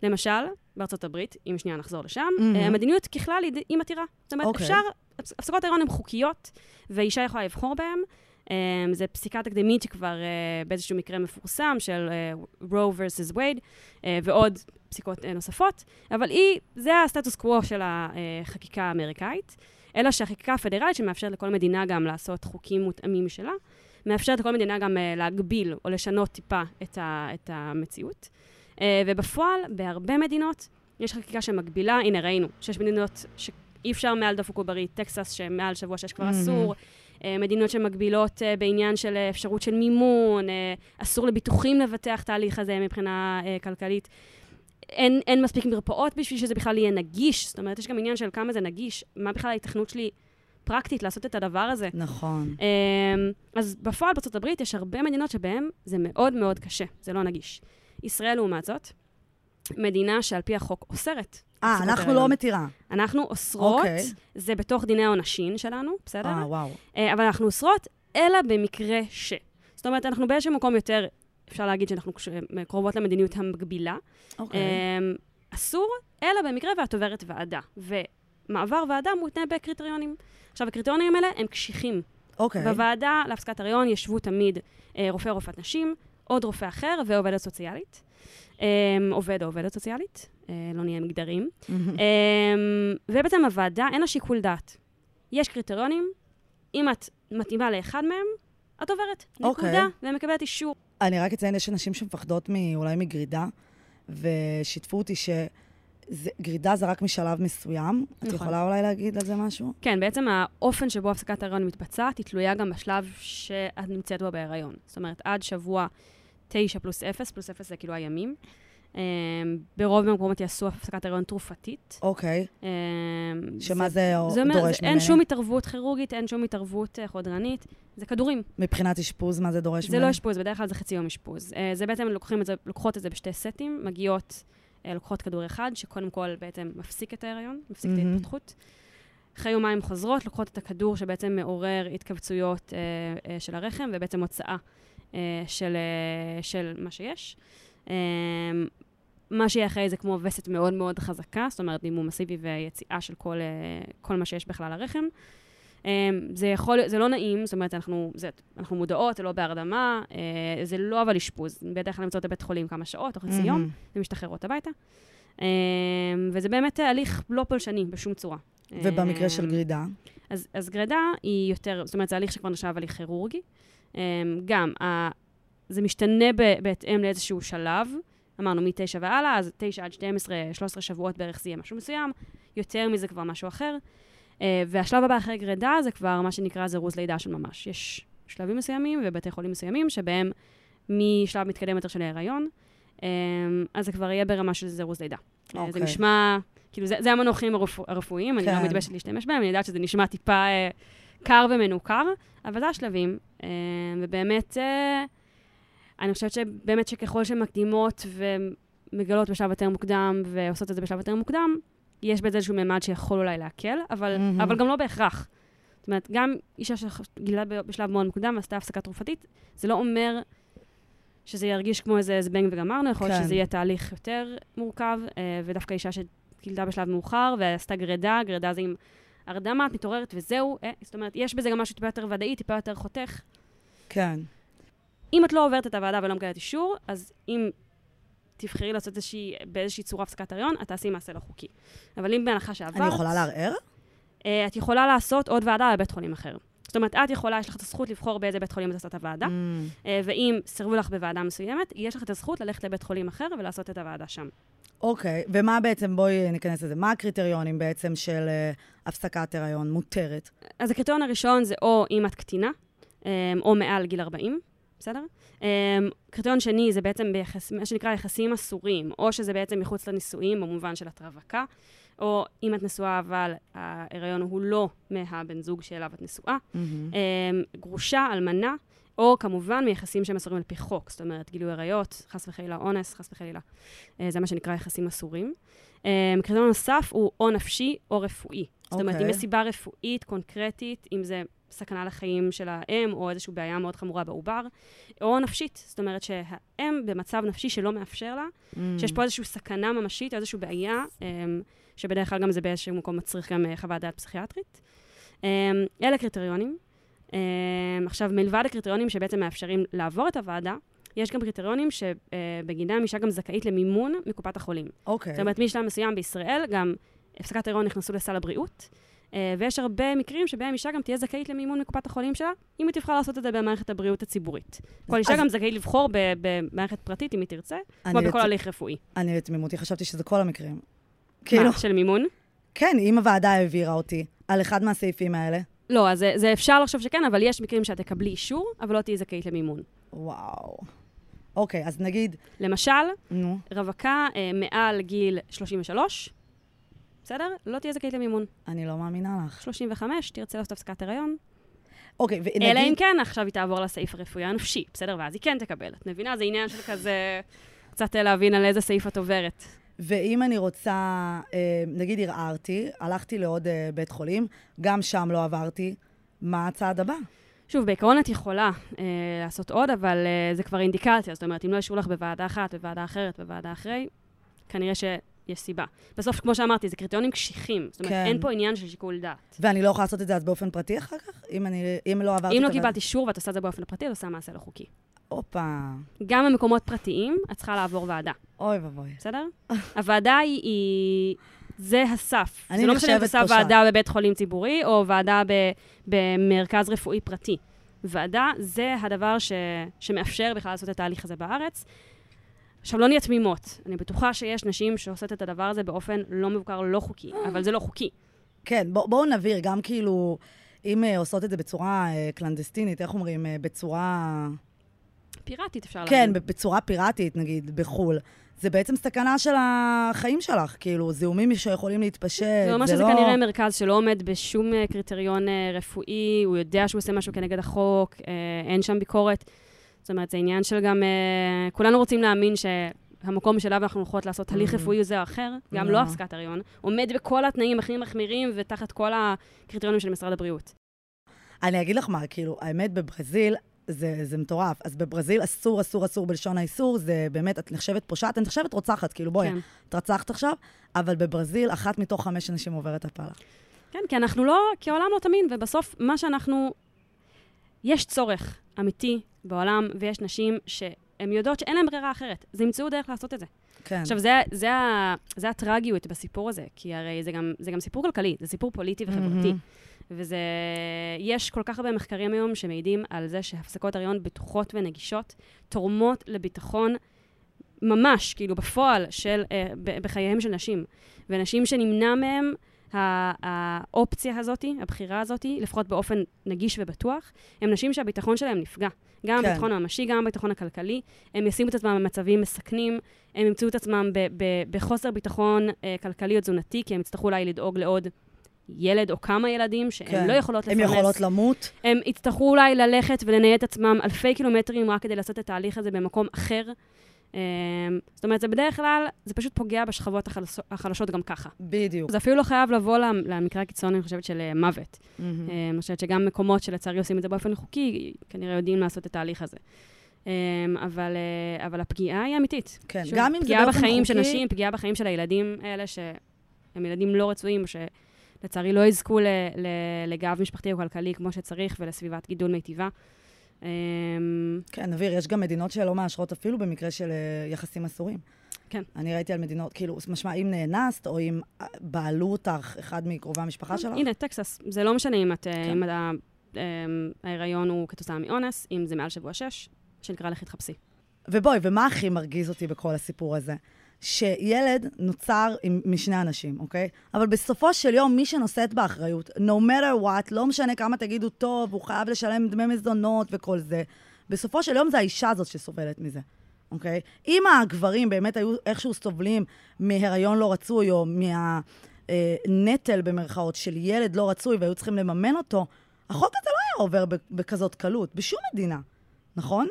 למשל, בארצות הברית, אם שנייה נחזור לשם. אה, המדיניות ככלל היא, מתירה. זאת אומרת, אוקיי. אפשר, הפס- הפסקות הריון הן חוקיות, ואישה יכולה לבחור בהן. Um, זה פסיקה תקדימית שכבר uh, באיזשהו מקרה מפורסם של vs. Wade, uh, ועוד פסיקות uh, נוספות, אבל היא, זה הסטטוס קוו של החקיקה האמריקאית, אלא שהחקיקה הפדרלית, שמאפשרת לכל מדינה גם לעשות חוקים מותאמים משלה, מאפשרת לכל מדינה גם uh, להגביל או לשנות טיפה את, ה, את המציאות. Uh, ובפועל, בהרבה מדינות, יש חקיקה שמגבילה, הנה ראינו, שיש מדינות שאי אפשר מעל דפוק עוברי, טקסס שמעל שבוע שש כבר מהמם. אסור, מדינות שמגבילות אה, בעניין של אה, אפשרות של מימון, אה, אסור לביטוחים לבטח תהליך הזה מבחינה אה, כלכלית. אין, אין מספיק מרפאות בשביל שזה בכלל יהיה נגיש, זאת אומרת, יש גם עניין של כמה זה נגיש, מה בכלל ההיתכנות שלי פרקטית לעשות את הדבר הזה. נכון. אמ, אז בפועל בארצות הברית יש הרבה מדינות שבהן זה מאוד מאוד קשה, זה לא נגיש. ישראל, לעומת זאת, מדינה שעל פי החוק אוסרת. אה, אנחנו. לא מתירה. אנחנו אוסרות, אוקיי. זה בתוך דיני העונשין שלנו, בסדר? אה, וואו. אה, אבל אנחנו אוסרות, אלא במקרה ש. זאת אומרת, אנחנו באיזשהו מקום יותר, אפשר להגיד שאנחנו קרובות למדיניות המגבילה. אוקיי. אמ, אסור, אלא במקרה ואת עוברת ועדה. ומעבר ועדה מותנה בקריטריונים. עכשיו, הקריטריונים האלה הם קשיחים. אוקיי. בוועדה להפסקת הריון ישבו תמיד אה, רופא או רופאת נשים, עוד רופא אחר ועובדת סוציאלית. אה, עובד או עובדת סוציאלית, אה, לא נהיה מגדרים. אה, ובעצם הוועדה, אין לה שיקול דעת. יש קריטריונים, אם את מתאימה לאחד מהם, את עוברת. אוקיי. נקודה, ומקבלת אישור. אני רק אציין, יש אנשים שמפחדות מ- אולי מגרידה, ושיתפו אותי שגרידה זה רק משלב מסוים. את נכון. יכולה אולי להגיד על זה משהו? כן, בעצם האופן שבו הפסקת ההריון מתבצעת, היא תלויה גם בשלב שאת נמצאת בו בהיריון. זאת אומרת, עד שבוע 9 פלוס 0, פלוס 0 זה כאילו הימים. Um, ברוב המקומות יעשו הפסקת הריון תרופתית. אוקיי. Um, שמה זה, זה אומר, דורש זה- ממני? אין שום התערבות כירורגית, אין שום התערבות uh, חודרנית, זה כדורים. מבחינת אשפוז, מה זה דורש זה ממני? לא אשפוז, בדרך כלל זה חצי יום אשפוז. Uh, זה בעצם לוקחים את זה, לוקחות את זה בשתי סטים, מגיעות, uh, לוקחות כדור אחד, שקודם כל בעצם מפסיק את ההיריון, מפסיק את מהמם. ההתפתחות. אחרי יומיים חוזרות, לוקחות את הכדור שבעצם מעורר התכווצויות uh, uh, של הרחם, ובעצם הוצאה של, uh, של מה שיש. Um, מה שיהיה אחרי זה כמו וסת מאוד מאוד חזקה, זאת אומרת דימום מסיבי ויציאה של כל, כל מה שיש בכלל הרחם. זה יכול, זה לא נעים, זאת אומרת, אנחנו, זה, אנחנו מודעות, זה לא בהרדמה, זה לא אבל אשפוז. בדרך כלל נמצאות בבית חולים כמה שעות או חצי יום, מהמם. ומשתחררות הביתה. וזה באמת הליך לא פולשני בשום צורה. ובמקרה של גרידה? אז, אז גרידה היא יותר, זאת אומרת, זה הליך שכבר נחשב הליך כירורגי. Um, גם, זה משתנה ב, בהתאם לאיזשהו שלב. אמרנו מ-9 והלאה, אז 9 עד 12, 13 שבועות בערך זה יהיה משהו מסוים, יותר מזה כבר משהו אחר. Uh, והשלב הבא אחרי גרידה זה כבר מה שנקרא זירוז לידה של ממש. יש שלבים מסוימים ובתי חולים מסוימים שבהם משלב מתקדם יותר של ההיריון, um, אז זה כבר יהיה ברמה של זירוז לידה. Okay. זה אוקיי. נשמע, כאילו, זה, זה המנוחים הרפוא, הרפואיים, אני כן. לא מתביישת להשתמש בהם, אני יודעת שזה נשמע טיפה אה, קר ומנוכר, אבל זה השלבים, אה, ובאמת, אה, אני חושבת שבאמת שככל שמקדימות ומגלות בשלב יותר מוקדם ועושות את זה בשלב יותר מוקדם, יש בזה איזשהו ממד שיכול אולי להקל, אבל, מהמם. אבל גם לא בהכרח. זאת אומרת, גם אישה שגילה בשלב מאוד מוקדם ועשתה הפסקה תרופתית, זה לא אומר שזה ירגיש כמו איזה זבנג וגמרנו, יכול להיות כן. שזה יהיה תהליך יותר מורכב, אה, ודווקא אישה שגילדה בשלב מאוחר ועשתה גרידה, גרידה זה עם הרדמה, את מתעוררת וזהו. אה, זאת אומרת, יש בזה גם משהו טיפה יותר ודאי, טיפה יותר חותך. כן. אם את לא עוברת את הוועדה ולא מקבלת אישור, אז אם תבחרי לעשות איזושהי, באיזושהי צורה הפסקת הריון, את תעשי מעשה לא חוקי. אבל אם בהנחה שעברת... אני יכולה לערער? אה, את יכולה לעשות עוד ועדה בבית חולים אחר. זאת אומרת, את יכולה, יש לך את הזכות לבחור באיזה בית חולים את עושה את הוועדה, Mm, אה, ואם סירבו לך בוועדה מסוימת, יש לך את הזכות ללכת לבית חולים אחר ולעשות את הוועדה שם. אוקיי, ומה בעצם, בואי ניכנס לזה, מה הקריטריונים בעצם של אה, הפסקת הריון מותרת? אז הקריטריון הראשון זה או אם את קטינה, אה, או מעל גיל 40, בסדר? אה, קריטריון שני זה בעצם ביחס, מה שנקרא יחסים אסורים, או שזה בעצם מחוץ לנישואים, במובן של את רווקה, או אם את נשואה אבל ההיריון הוא לא מהבן זוג שאליו את נשואה, מהמם. אה, גרושה, אלמנה, או כמובן מיחסים שהם אסורים על פי חוק, זאת אומרת, גילוי עריות, חס וחלילה אונס, חס וחלילה. אה, זה מה שנקרא יחסים אסורים. אה, קריטריון נוסף הוא או נפשי או רפואי. זאת אומרת, אם אוקיי. יש סיבה רפואית, קונקרטית, אם זה סכנה לחיים של האם, או איזושהי בעיה מאוד חמורה בעובר, או נפשית. זאת אומרת שהאם במצב נפשי שלא מאפשר לה, Mm. שיש פה איזושהי סכנה ממשית, או איזושהי בעיה, אה, שבדרך כלל גם זה באיזשהו מקום מצריך גם חוות דעת פסיכיאטרית. אלה קריטריונים. אה, עכשיו, מלבד הקריטריונים שבעצם מאפשרים לעבור את הוועדה, יש גם קריטריונים שבגינם אישה גם זכאית למימון מקופת החולים. אוקיי. זאת אומרת, משלב מסוים בישראל, גם הפסקת הריון נכנסו לסל הבריאות, אה, ויש הרבה מקרים שבהם אישה גם תהיה זכאית למימון מקופת החולים שלה, אם היא תבחר לעשות את זה במערכת הבריאות הציבורית. כל אישה אז- גם זכאית לבחור במערכת פרטית, אם היא תרצה, כמו בכל הליך רפואי. אני לתמימותי חשבתי שזה כל המקרים. כאילו, מה, של מימון? כן, אם הוועדה העבירה אותי על אחד מהסעיפים האלה, לא, אז זה, זה אפשר לחשוב שכן, אבל יש מקרים שאת תקבלי אישור, אבל לא תהיי זכאית למימון. וואו. אוקיי, אז נגיד, למשל, נו, רווקה אה, מעל גיל 33, בסדר? לא תהיה זכאית למימון. אני לא מאמינה לך. 35, תרצה לעשות הפסקת הריון. אוקיי, ונגיד... אלא אם כן עכשיו היא תעבור לסעיף הרפואי הנפשי, בסדר? ואז היא כן תקבל. את מבינה? זה עניין של כזה... קצת להבין על איזה סעיף את עוברת. ואם אני רוצה, אה, נגיד ערערתי, הלכתי לעוד אה, בית חולים, גם שם לא עברתי, מה הצעד הבא? שוב, בעיקרון את יכולה אה, לעשות עוד, אבל אה, זה כבר אינדיקציה. זאת אומרת, אם לא אישרו לך בוועדה אחת, בוועדה אחרת, בוועדה אחרי, כנראה שיש סיבה. בסוף, כמו שאמרתי, זה קריטריונים קשיחים. זאת אומרת, כן. אין פה עניין של שיקול דעת. ואני לא יכולה לעשות את זה אז באופן פרטי אחר כך? אם, אני, אם לא עברתי אם לא קיבלת אישור ואת עושה את זה באופן פרטי, את עושה מעשה לא חוקי. הופה, גם במקומות פרטיים, את צריכה לעבור ועדה, אוי ואבוי. בסדר? הוועדה היא... היא... זה הסף. אני זה לא משנה אם נחשבת עושה פושעת. ועדה בבית חולים ציבורי או ועדה ב, במרכז רפואי פרטי. ועדה זה הדבר ש, שמאפשר בכלל לעשות את ההליך הזה בארץ. עכשיו, לא נהיה תמימות. אני בטוחה שיש נשים שעושות את הדבר הזה באופן לא מבוקר, לא חוקי, אבל זה לא חוקי. כן, בוא, בואו נבהיר, גם כאילו, אם אה, עושות את זה בצורה אה, קלנדסטינית, איך אומרים? אה, בצורה... פיראטית אפשר כן, להגיד. בצורה פיראטית, נגיד, בחו"ל. זה בעצם סכנה של החיים שלך, כאילו, זיהומים שיכולים להתפשט, זה אומר שזה לא... כנראה מרכז שלא עומד בשום אה, קריטריון אה, רפואי, הוא יודע שהוא עושה משהו כנגד החוק, אה, אין שם ביקורת. זאת אומרת, זה עניין של גם... כולנו רוצים להאמין שהמקום שאליו אנחנו הולכות לעשות הליך Mm. רפואי זה או אחר, גם לא. לא הפסקת הריון, עומד בכל התנאים הכי מחמירים ותחת כל הקריטריונים של משרד הבריאות. אני אגיד לך מה, כאילו, האמת, בברזיל, זה, זה מטורף. אז בברזיל אסור, אסור, אסור בלשון האיסור, זה באמת, את נחשבת פושעת, את נחשבת רוצחת, כאילו, בואי, כן. את רצחת עכשיו, אבל בברזיל, אחת מתוך חמש אנשים עוברת הפלה. כן, כי אנחנו לא, כי העולם לא תמין, ובסוף מה שאנחנו... יש צורך אמיתי בעולם, ויש נשים שהן יודעות שאין להן ברירה אחרת. אז ימצאו דרך לעשות את זה. כן. עכשיו, זה, זה, ה- זה הטרגיות בסיפור הזה, כי הרי זה גם, זה גם סיפור כלכלי, זה סיפור פוליטי וחברתי. מהמם. וזה... יש כל כך הרבה מחקרים היום שמעידים על זה שהפסקות הריון בטוחות ונגישות תורמות לביטחון ממש, כאילו, בפועל, של, אה, בחייהם של נשים. ונשים שנמנע מהם האופציה הזאת, הבחירה הזאת, לפחות באופן נגיש ובטוח, הם נשים שהביטחון שלהם נפגע. גם כן. הביטחון הממשי, גם הביטחון הכלכלי. הם ישימו את עצמם במצבים מסכנים, הם ימצאו את עצמם בחוסר ביטחון אה, כלכלי או תזונתי, כי הם יצטרכו אולי לדאוג לעוד ילד או כמה ילדים שהן כן. לא יכולות לפרנס. הן יכולות למות. הם יצטרכו אולי ללכת ולנייד את עצמם אלפי קילומטרים רק כדי לעשות את ההליך הזה במקום אחר. אמ, זאת אומרת, זה בדרך כלל, זה פשוט פוגע בשכבות החלשות, החלשות גם ככה. בדיוק. זה אפילו לא חייב לבוא למ- למקרה הקיצוני, אני חושבת, של אה, מוות. אה, אני חושבת שגם מקומות שלצערי עושים את זה באופן חוקי, כנראה יודעים לעשות את ההליך הזה. אמ, אבל, אה, אבל הפגיעה היא אמיתית. כן, שוב, גם אם זה פגיעה באופן בחיים של חוקי- נשים, פגיעה בחיים של הילדים האלה, שהם ילדים לא רצויים, שלצערי לא יזכו ל- ל- לגב משפחתי או כלכלי כמו שצריך ולסביבת גידול מיטיבה. אמ, כן, נבהיר, יש גם מדינות שלא מאשרות אפילו במקרה של אה, יחסים אסורים. כן. אני ראיתי על מדינות, כאילו, משמע, אם נאנסת, או אם אה, בעלו אותך אחד מקרובי המשפחה שלך? הנה, טקסס, זה לא משנה אם, את, אה, כן. אם ה- אה, ההיריון הוא כתוצאה מאונס, אם זה מעל שבוע שש, שנקרא לכי תחפשי. ובואי, ומה הכי מרגיז אותי בכל הסיפור הזה? שילד נוצר עם, משני אנשים, אוקיי? אבל בסופו של יום, מי שנושאת באחריות, no matter what, לא משנה כמה תגידו טוב, הוא חייב לשלם דמי מזונות וכל זה, בסופו של יום זה האישה הזאת שסובלת מזה, אוקיי? אם הגברים באמת היו איכשהו סובלים מהיריון לא רצוי, או מהנטל, במרכאות, של ילד לא רצוי, והיו צריכים לממן אותו, החוק הזה לא היה עובר בכזאת קלות, בשום מדינה, נכון?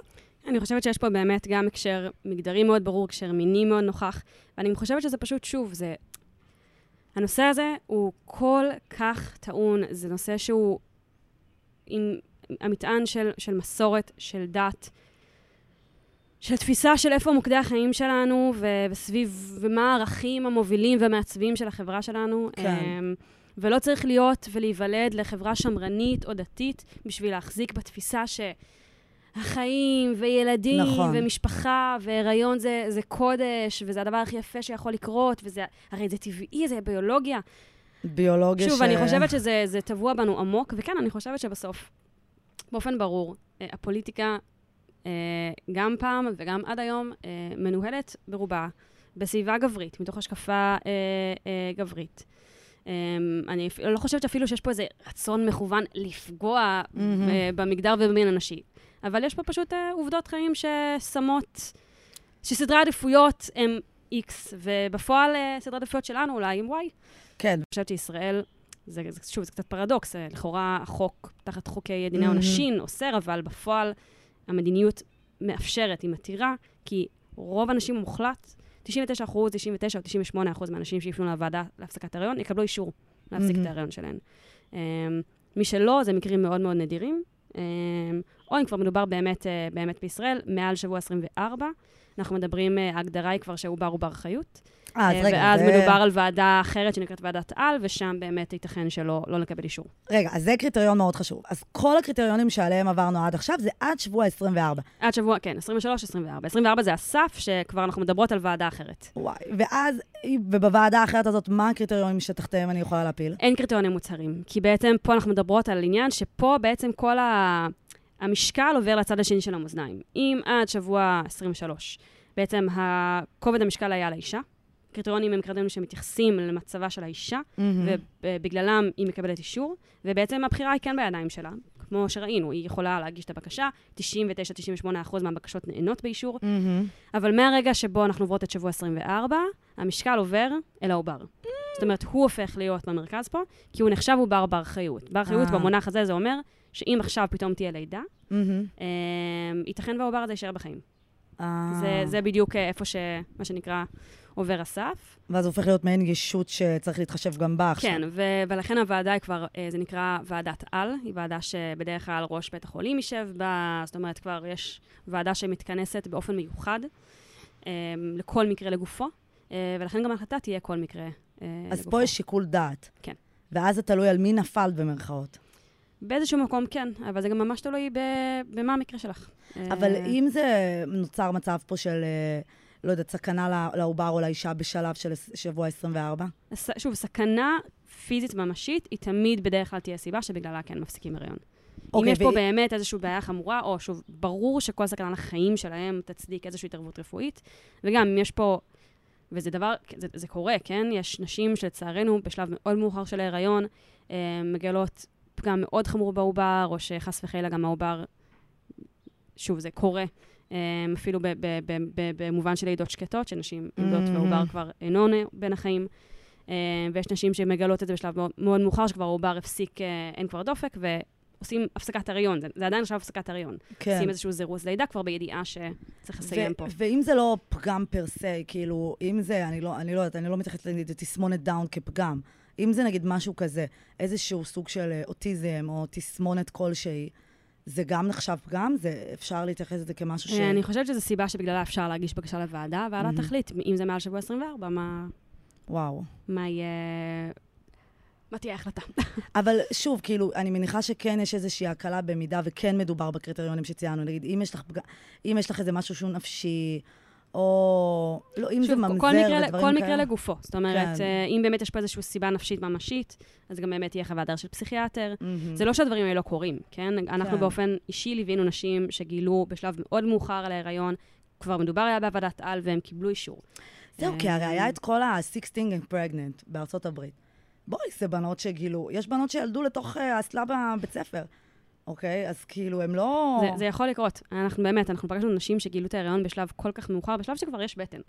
אני חושבת שיש פה באמת גם הקשר מגדרי מאוד ברור, הקשר מיני מאוד נוכח, ואני חושבת שזה פשוט, שוב, זה... הנושא הזה הוא כל כך טעון, זה נושא שהוא עם המטען של, של מסורת, של דת, של תפיסה של איפה מוקדי החיים שלנו, ו- וסביב, ומה הערכים המובילים והמעצבים של החברה שלנו. כן. אמ, ולא צריך להיות ולהיוולד לחברה שמרנית או דתית בשביל להחזיק בתפיסה שהחיים וילדים נכון. ומשפחה והיריון זה, זה קודש, וזה הדבר הכי יפה שיכול לקרות, וזה, הרי זה טבעי, זה ביולוגיה. ביולוגיה שוב, ש... אני חושבת שזה זה טבוע בנו עמוק, וכן, אני חושבת שבסוף, באופן ברור, אה, הפוליטיקה, אה, גם פעם וגם עד היום, אה, מנוהלת ברובה בסביבה גברית, מתוך השקפה גברית. אה, אני לא חושבת אפילו שיש פה איזה רצון מכוון לפגוע. אה, במגדר ובמין הנשי, אבל יש פה פשוט אה, עובדות חיים ששמות, שסדרי העדיפויות הם X, ובפועל אה, סדרי העדיפויות שלנו אולי הם Y. כן, אני חושבת שישראל, זה, זה, שוב, זה קצת פרדוקס, אה, לכאורה החוק, תחת חוקי דיני מהמם. העונשין, אוסר, אבל בפועל המדיניות מאפשרת, היא מתירה, כי רוב הנשים המוחלט, 99 אחוז, 99 או 98 אחוז מהנשים שיפנו לוועדה להפסקת הריון, יקבלו אישור להפסיק מהמם. את ההריון שלהן. Um, מי שלא, זה מקרים מאוד מאוד נדירים. Um, או אם כבר מדובר באמת, uh, באמת בישראל, מעל שבוע 24, אנחנו מדברים, uh, ההגדרה היא כבר שעובר הוא בר חיות. אה, אז אה, רגע, ואז זה... מדובר על ועדה אחרת שנקראת ועדת על, ושם באמת ייתכן שלא לא לקבל אישור. רגע, אז זה קריטריון מאוד חשוב. אז כל הקריטריונים שעליהם עברנו עד עכשיו זה עד שבוע 24. עד שבוע, כן, 23, 24. 24 זה הסף שכבר אנחנו מדברות על ועדה אחרת. וואי. ואז, ובוועדה האחרת הזאת, מה הקריטריונים שתחתיהם אני יכולה להפיל? אין קריטריונים מוצהרים, כי בעצם פה אנחנו מדברות על עניין שפה בעצם כל ה... המשקל עובר לצד השני של המאזניים. אם עד שבוע 23, בעצם כובד המשקל היה על האישה, קריטריונים הם קריטריונים שמתייחסים למצבה של האישה, ובגללם היא מקבלת אישור, ובעצם הבחירה היא כן בידיים שלה. כמו שראינו, היא יכולה להגיש את הבקשה, 99-98% מהבקשות נענות באישור, מהמם. אבל מהרגע שבו אנחנו עוברות את שבוע 24, המשקל עובר אל העובר. זאת אומרת, הוא הופך להיות במרכז פה, כי הוא נחשב עובר בר חיות. בר חיות אה. במונח הזה זה אומר שאם עכשיו פתאום תהיה לידה, מהמם. אה, ייתכן והעובר הזה יישאר בחיים. אה. זה, זה בדיוק אה, איפה ש... מה שנקרא עובר הסף. ואז הוא הופך להיות מעין ישות שצריך להתחשב גם בה עכשיו. כן, ו- ולכן הוועדה היא כבר, אה, זה נקרא ועדת על, היא ועדה שבדרך כלל ראש בית החולים יישב בה, זאת אומרת, כבר יש ועדה שמתכנסת באופן מיוחד אה, לכל מקרה לגופו, אה, ולכן גם ההחלטה תהיה כל מקרה אז לגופו. פה יש שיקול דעת. כן. ואז זה תלוי על מי נפלת במרכאות. באיזשהו מקום כן, אבל זה גם ממש תלוי במה המקרה שלך. אבל אה, אם זה נוצר מצב פה של, אה, לא יודעת, סכנה לעובר או לאישה בשלב של שבוע 24? ס- שוב, סכנה פיזית ממשית, היא תמיד בדרך כלל תהיה סיבה שבגללה כן מפסיקים הריון. אם אוקיי, יש פה ו- באמת איזושהי בעיה חמורה, או שוב, ברור שכל סכנה לחיים שלהם תצדיק איזושהי התערבות רפואית, וגם אם יש פה, וזה דבר, זה, זה קורה, כן? יש נשים שלצערנו, בשלב מאוד מאוחר של ההיריון, אה, מגלות פגם מאוד חמור בעובר, או שחס וחלילה גם העובר, שוב, זה קורה. אה, אפילו במובן של לידות שקטות, שנשים יולדות Mm. והעובר כבר אינו עונה בין החיים. אה, ויש נשים שמגלות את זה בשלב מאוד, מאוד מאוחר, שכבר העובר הפסיק, אה, אין כבר דופק, ועושים הפסקת הריון. זה, זה עדיין עכשיו הפסקת הריון. כן. עושים איזשהו זירוז לידה כבר בידיעה שצריך לסיים פה. ואם זה לא פגם per se, כאילו, אם זה, אני לא, אני לא יודעת, אני לא מתייחסת לתסמונת דאון כפגם. אם זה נגיד משהו כזה, איזשהו סוג של אה, אוטיזם או תסמונת כלשהי, זה גם נחשב פגם? זה, אפשר להתייחס לזה כמשהו ש... אה, אני חושבת שזו סיבה שבגללה אפשר להגיש בקשה לוועדה, והוועדה. תחליט, אם זה מעל שבוע 24, מה, וואו. מה יהיה... מה תהיה ההחלטה? אבל שוב, כאילו, אני מניחה שכן יש איזושהי הקלה במידה וכן מדובר בקריטריונים שציינו. נגיד, אם יש לך. אם יש לך איזה משהו שהוא נפשי, או... לא, אם זה שוב, ממזר כל מקרה, ודברים כל כאלה. מקרה לגופו. זאת אומרת, כן. אה, אם באמת יש פה איזושהי סיבה נפשית ממשית, אז גם באמת תהיה חוות דעת של פסיכיאטר. מהמם. זה לא שהדברים האלה לא קורים, כן? אנחנו כן. באופן אישי ליווינו נשים שגילו בשלב מאוד מאוחר על ההיריון, כבר מדובר היה בעבודת על והם קיבלו אישור. זהו, כי הרי אה, היה את כל ה-16 and pregnant בארצות הברית. בואי, זה בנות שגילו, יש בנות שילדו לתוך אה, האסלה בבית ספר, אוקיי? אז כאילו, הם לא... זה, זה יכול לקרות. אנחנו באמת, אנחנו פגשנו נשים שגילו את ההיריון בשלב כל כך מאוחר, בשלב שכבר יש בטן.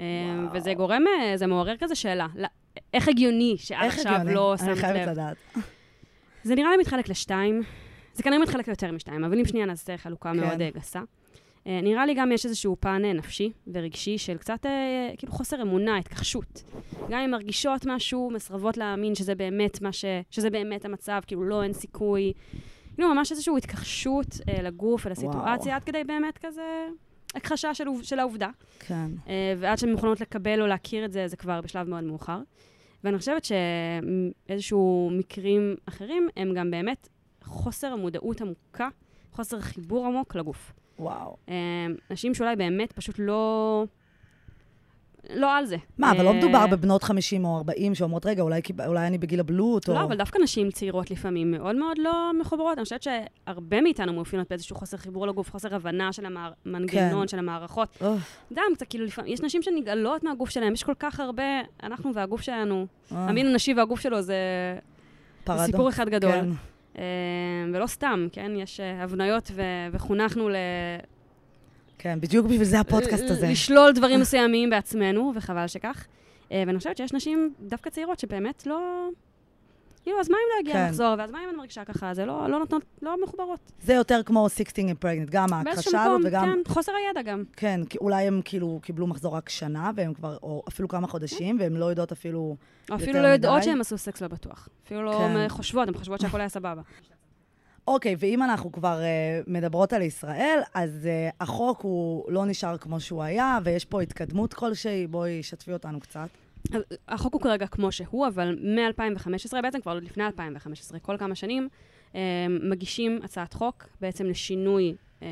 אה, וואו. וזה גורם, אה, זה מעורר כזה שאלה. לא, איך הגיוני שעד איך עכשיו הגיוני? לא אני שמת חייבת לב? לדעת. זה נראה לי מתחלק לשתיים. זה כנראה מתחלק ליותר משתיים, אבל אם שנייה נעשה חלוקה כן. מאוד אה, גסה. אה, נראה לי גם יש איזשהו פן נפשי ורגשי של קצת אה, כאילו חוסר אמונה, התכחשות. גם אם מרגישות משהו, מסרבות להאמין שזה באמת מה ש... שזה באמת המצב, כאילו לא, אין סיכוי. כאילו ממש איזושהי התכחשות אה, לגוף ולסיטואציה. עד כדי באמת כזה הכחשה של, של העובדה. כן. אה, ועד שהן מוכנות לקבל או להכיר את זה, זה כבר בשלב מאוד מאוחר. ואני חושבת שאיזשהו מקרים אחרים הם גם באמת חוסר המודעות עמוקה, חוסר חיבור עמוק לגוף. וואו. אה, נשים שאולי באמת פשוט לא... לא על זה. מה, אבל לא אה, מדובר בבנות 50 או 40 שאומרות, רגע, אולי, אולי אני בגיל הבלוט, או... לא, אבל דווקא נשים צעירות לפעמים מאוד מאוד לא מחוברות. אני חושבת שהרבה מאיתנו מאופיינות באיזשהו חוסר חיבור לגוף, חוסר הבנה של המנגנון, כן. של המערכות. גם קצת, כאילו, לפעמים, יש נשים שנגאלות מהגוף שלהם, יש כל כך הרבה, אנחנו והגוף שלנו, אה, המין הנשי והגוף שלו זה, פרדוקס. סיפור אחד גדול. כן. אה, ולא סתם, כן? יש הבניות וחונכנו ל... כן, בדיוק בשביל זה הפודקאסט ל- הזה. לשלול דברים מסוימים בעצמנו, וחבל שכך. אה, ואני חושבת שיש נשים דווקא צעירות שבאמת לא... כאילו, אז מה אם לא הגיע כן. לחזור, ואז מה אם אני מרגישה ככה? זה לא, לא נותנות, לא מחוברות. זה יותר כמו 16 and pregnant, גם ההכחשה הזאת וגם... כן, חוסר הידע גם. כן, אולי הם כאילו קיבלו מחזור רק שנה, והם כבר, או אפילו כמה חודשים, והן לא יודעות אפילו... או אפילו יותר לא יודעות מדי. שהן עשו סקס לא בטוח. אפילו לא כן. חושבות, הן חושבות שהכל היה סבבה. אוקיי, ואם אנחנו כבר uh, מדברות על ישראל, אז uh, החוק הוא לא נשאר כמו שהוא היה, ויש פה התקדמות כלשהי, בואי, שתפי אותנו קצת. החוק הוא כרגע כמו שהוא, אבל מ-2015, בעצם כבר לפני 2015, כל כמה שנים, אה, מגישים הצעת חוק בעצם לשינוי אה,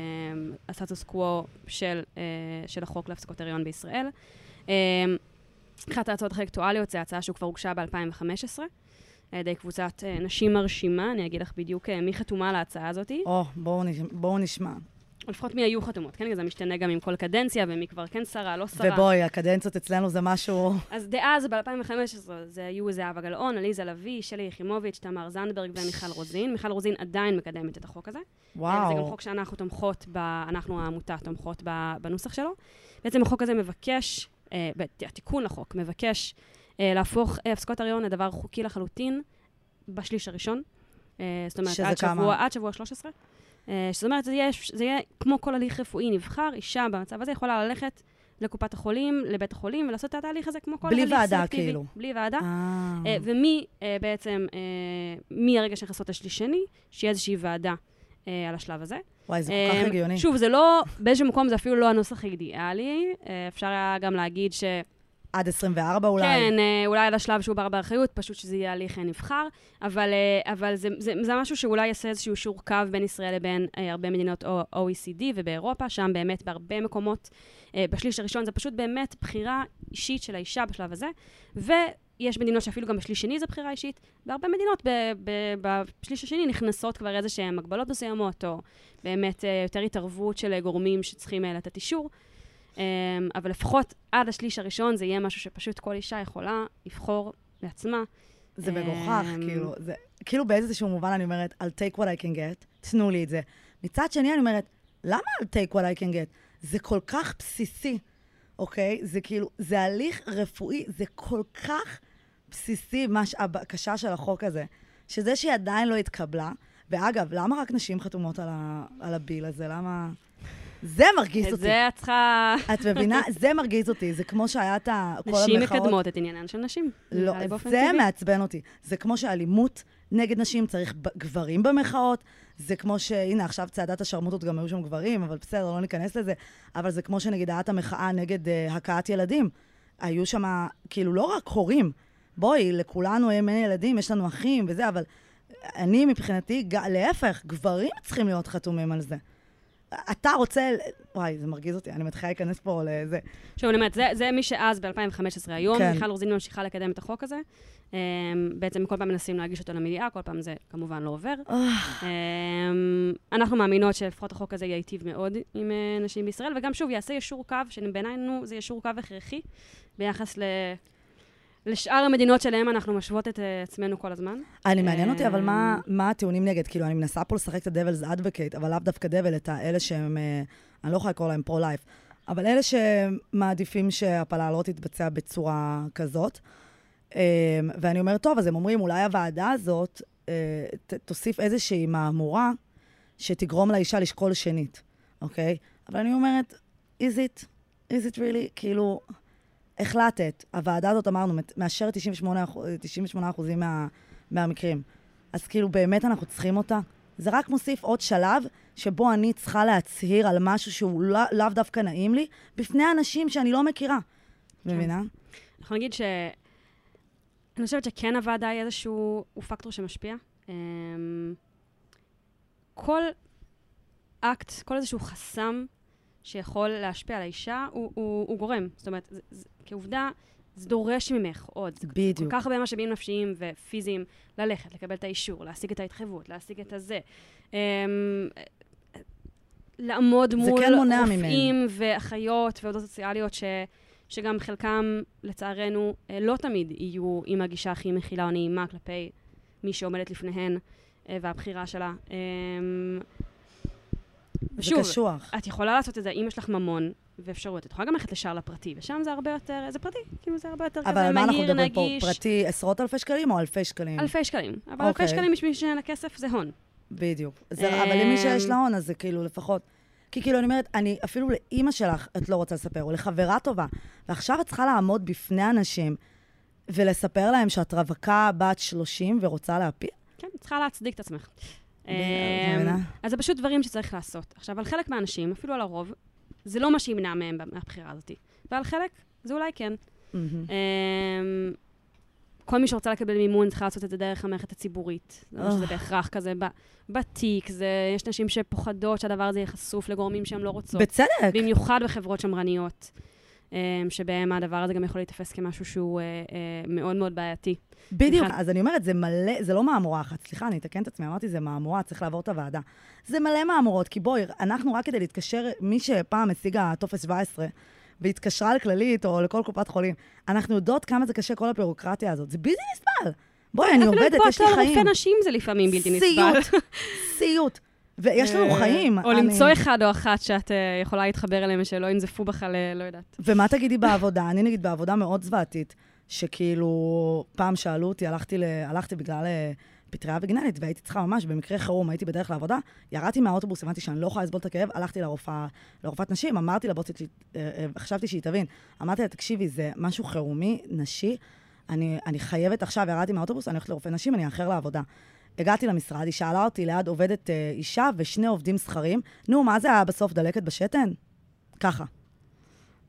הסטטוס קוו של, אה, של החוק להפסקות הריון בישראל. אה, אחת ההצעות הכי אקטואליות זה הצעה שכבר הוגשה ב-2015, על ידי קבוצת אה, נשים מרשימה, אני אגיד לך בדיוק אה, מי חתומה על ההצעה הזאת, או, בואו נש... בואו נשמע. או לפחות מי היו חתומות, כן? זה משתנה גם עם כל קדנציה, ומי כבר כן שרה, לא שרה. ובואי, הקדנציות אצלנו זה משהו... אז דאז, ב-2015, זה היו זהבה גלאון, עליזה לביא, שלי יחימוביץ', תמר זנדברג ומיכל רוזין. מיכל רוזין עדיין מקדמת את החוק הזה. וואו. זה גם חוק שאנחנו תומכות, ב, אנחנו העמותה תומכות בנוסח שלו. בעצם החוק הזה מבקש, אה, התיקון לחוק מבקש להפוך אה, הפסקות הריון לדבר חוקי לחלוטין בשליש הראשון. אה, זאת אומרת, עד כמה? שבוע, עד שבוע 13. אה, זאת אומרת, זה יהיה, זה יהיה כמו כל הליך רפואי נבחר, אישה במצב הזה יכולה ללכת לקופת החולים, לבית החולים, ולעשות את התהליך הזה כמו כל בלי הליך ועדה, סלקטיבי. כאילו. בלי ועדה. אה, אה, ומי אה, בעצם, אה, מהרגע שנכנסות לשליש שני, שיהיה איזושהי ועדה אה, על השלב הזה. וואי, זה כל כך אה, הגיוני. שוב, זה לא, באיזשהו מקום זה אפילו לא הנוסח האידיאלי. אה, אפשר היה גם להגיד ש... עד 24 אולי. כן, אה, אולי עד השלב שהוא בר באחריות, פשוט שזה יהיה הליך אה, נבחר, אבל, אה, אבל זה, זה, זה משהו שאולי יעשה איזשהו שור קו בין ישראל לבין אה, הרבה מדינות OECD ובאירופה, שם באמת בהרבה מקומות, אה, בשליש הראשון זה פשוט באמת בחירה אישית של האישה בשלב הזה, ויש מדינות שאפילו גם בשליש שני זה בחירה אישית, בהרבה מדינות ב- ב- בשליש השני נכנסות כבר איזה שהן הגבלות מסוימות, או באמת אה, יותר התערבות של גורמים שצריכים לתת אישור. אמ, אבל לפחות עד השליש הראשון זה יהיה משהו שפשוט כל אישה יכולה לבחור לעצמה. זה מגוחך, אמ, כאילו, זה, כאילו באיזשהו מובן אני אומרת, I'll take what I can get, תנו לי את זה. מצד שני אני אומרת, למה I'll take what I can get? זה כל כך בסיסי, אוקיי? זה כאילו, זה הליך רפואי, זה כל כך בסיסי, מה, הבקשה של החוק הזה, שזה שהיא עדיין לא התקבלה, ואגב, למה רק נשים חתומות על, ה, על הביל הזה? למה... זה מרגיז את אותי. זה את צריכה... את מבינה? זה מרגיז אותי. זה כמו שהיה את. כל נשים המחאות. מקדמות את עניינן של נשים. לא, זה. מעצבן אותי. זה כמו שאלימות נגד נשים צריך גברים במחאות, זה כמו ש... הנה, עכשיו צעדת השרמוטות גם היו שם גברים, אבל בסדר, לא ניכנס לזה. אבל זה כמו שנגיד היה את המחאה נגד uh, הכאת ילדים. היו שם, כאילו, לא רק הורים. בואי, לכולנו הם אין ילדים, יש לנו אחים וזה, אבל אני מבחינתי. להפך, גברים צריכים להיות חתומים על זה. אתה רוצה... וואי, זה מרגיז אותי, אני מתחילה להיכנס פה לזה. שוב, אני אומרת, זה, זה מי שאז ב-2015 היום, כן. מיכל רוזין ממשיכה לקדם את החוק הזה. Um, בעצם כל פעם מנסים להגיש אותו למליאה, כל פעם זה כמובן לא עובר. Um, אנחנו מאמינות שלפחות החוק הזה ייטיב מאוד עם uh, נשים בישראל, וגם שוב, יעשה ישור קו, שבעינינו זה ישור קו הכרחי, ביחס ל... לשאר המדינות שלהם אנחנו משוות את uh, עצמנו כל הזמן. אני מעניין אותי, אבל מה, אמ, מה הטיעונים נגד? כאילו, אני מנסה פה לשחק את ה-Devil's Advocate, אבל לאו דווקא דבל, את האלה שהם, אה, אני לא יכולה לקרוא להם פרו-לייף, אבל אלה שמעדיפים שהפלה לא תתבצע בצורה כזאת. אה, ואני אומרת, טוב, אז הם אומרים, אולי הוועדה הזאת אה, ת, תוסיף איזושהי מהמורה שתגרום לאישה לשקול שנית, אוקיי? אבל אני אומרת, is it? is it really? כאילו, החלטת, הוועדה הזאת, אמרנו, מאשרת 98, אחוז- 98 אחוזים מה, מהמקרים. אז כאילו, באמת אנחנו צריכים אותה? זה רק מוסיף עוד שלב שבו אני צריכה להצהיר על משהו שהוא לא, לאו דווקא נעים לי, בפני אנשים שאני לא מכירה. מבינה? אנחנו נגיד ש... אני חושבת שכן הוועדה היא איזשהו הוא פקטור שמשפיע. Um, כל אקט, כל איזשהו חסם שיכול להשפיע על האישה, הוא, הוא, הוא גורם. זאת אומרת, זה, זה, כעובדה, זה דורש ממך עוד. זה כל בדיוק. כך הרבה משאבים נפשיים ופיזיים ללכת, לקבל את האישור, להשיג את ההתחייבות, להשיג את הזה. Um, לעמוד מול כן רופאים ואחיות ועובדות סוציאליות ש... שגם חלקם, לצערנו, אה, לא תמיד יהיו עם הגישה הכי מכילה או נעימה כלפי מי שעומדת לפניהן אה, והבחירה שלה. אמ, ושוב, קשוח. את יכולה לעשות את זה אם יש לך ממון ואפשרויות. את יכולה גם ללכת לשער לפרטי, ושם זה הרבה יותר, זה פרטי, כאילו זה הרבה יותר אבל כזה על מה אנחנו מהיר, מדברים פה? נגיש. פרטי עשרות אלפי שקלים או אלפי שקלים? אלפי שקלים. אבל אוקיי. אלפי שקלים בשביל שאין לה כסף זה הון. בדיוק. זה, אבל למי שיש אמ, לה הון, אז זה כאילו לפחות... כי כאילו, אני אומרת, אני, אפילו לאימא שלך את לא רוצה לספר, או לחברה טובה, ועכשיו את צריכה לעמוד בפני אנשים ולספר להם שאת רווקה בת 30 ורוצה להפיל? כן, צריכה להצדיק את עצמך. אמ, אז זה פשוט דברים שצריך לעשות. עכשיו, על חלק מהאנשים, אפילו על הרוב, זה לא מה שימנע מהם מהבחירה הזאת. ועל חלק, זה אולי כן. אמ, כל מי שרוצה לקבל מימון צריכה לעשות את זה דרך המערכת הציבורית. זה לא שזה. בהכרח כזה בתיק, זה, יש נשים שפוחדות שהדבר הזה יהיה חשוף לגורמים שהן לא רוצות. בצדק. במיוחד בחברות שמרניות, שבהם הדבר הזה גם יכול להיתפס כמשהו שהוא אה, אה, מאוד מאוד בעייתי. בדיוק. אז אני אומרת, זה מלא, זה לא מהמורה אחת. סליחה, אני אתקן את עצמי, אמרתי, זה מהמורה, צריך לעבור את הוועדה. זה מלא מהמורות, כי בואי, אנחנו רק כדי להתקשר, מי שפעם השיגה טופס 17, והתקשרה לכללית או לכל קופת חולים, אנחנו יודעות כמה זה קשה, כל הביורוקרטיה הזאת. זה בלתי נסבל. בואי, אני עובדת, אפילו יש לי חיים. תואר רופא נשים זה לפעמים בלתי נסבל. סיוט, סיוט. ויש לנו אה, חיים. או אני- למצוא אחד או אחת שאת אה, יכולה להתחבר אליהם ושלא ינזפו בך ל... לא יודעת. ומה תגידי בעבודה? אני נגיד בעבודה מאוד זוועתית, שכאילו, פעם שאלו אותי, הלכתי, ל... הלכתי בגלל אה, פטריה וגנלית, והייתי צריכה ממש, במקרה חירום, הייתי בדרך לעבודה, ירדתי מהאוטובוס, הבנתי שאני לא יכולה לסבול את הכאב, הלכתי לרופאה, לרופאת נשים, אמרתי לבוסית, שלי, חשבתי שהיא תבין, אמרתי לה, תקשיבי, זה משהו חירומי, נשי, אני, אני חייבת עכשיו, ירדתי מהאוטובוס, אני הולכת לרופא נשים, אני אאחר לעבודה. הגעתי למשרד, היא שאלה אותי ליד עובדת אה, אישה ושני עובדים זכרים, נו, מה זה היה בסוף, דלקת בשתן? ככה.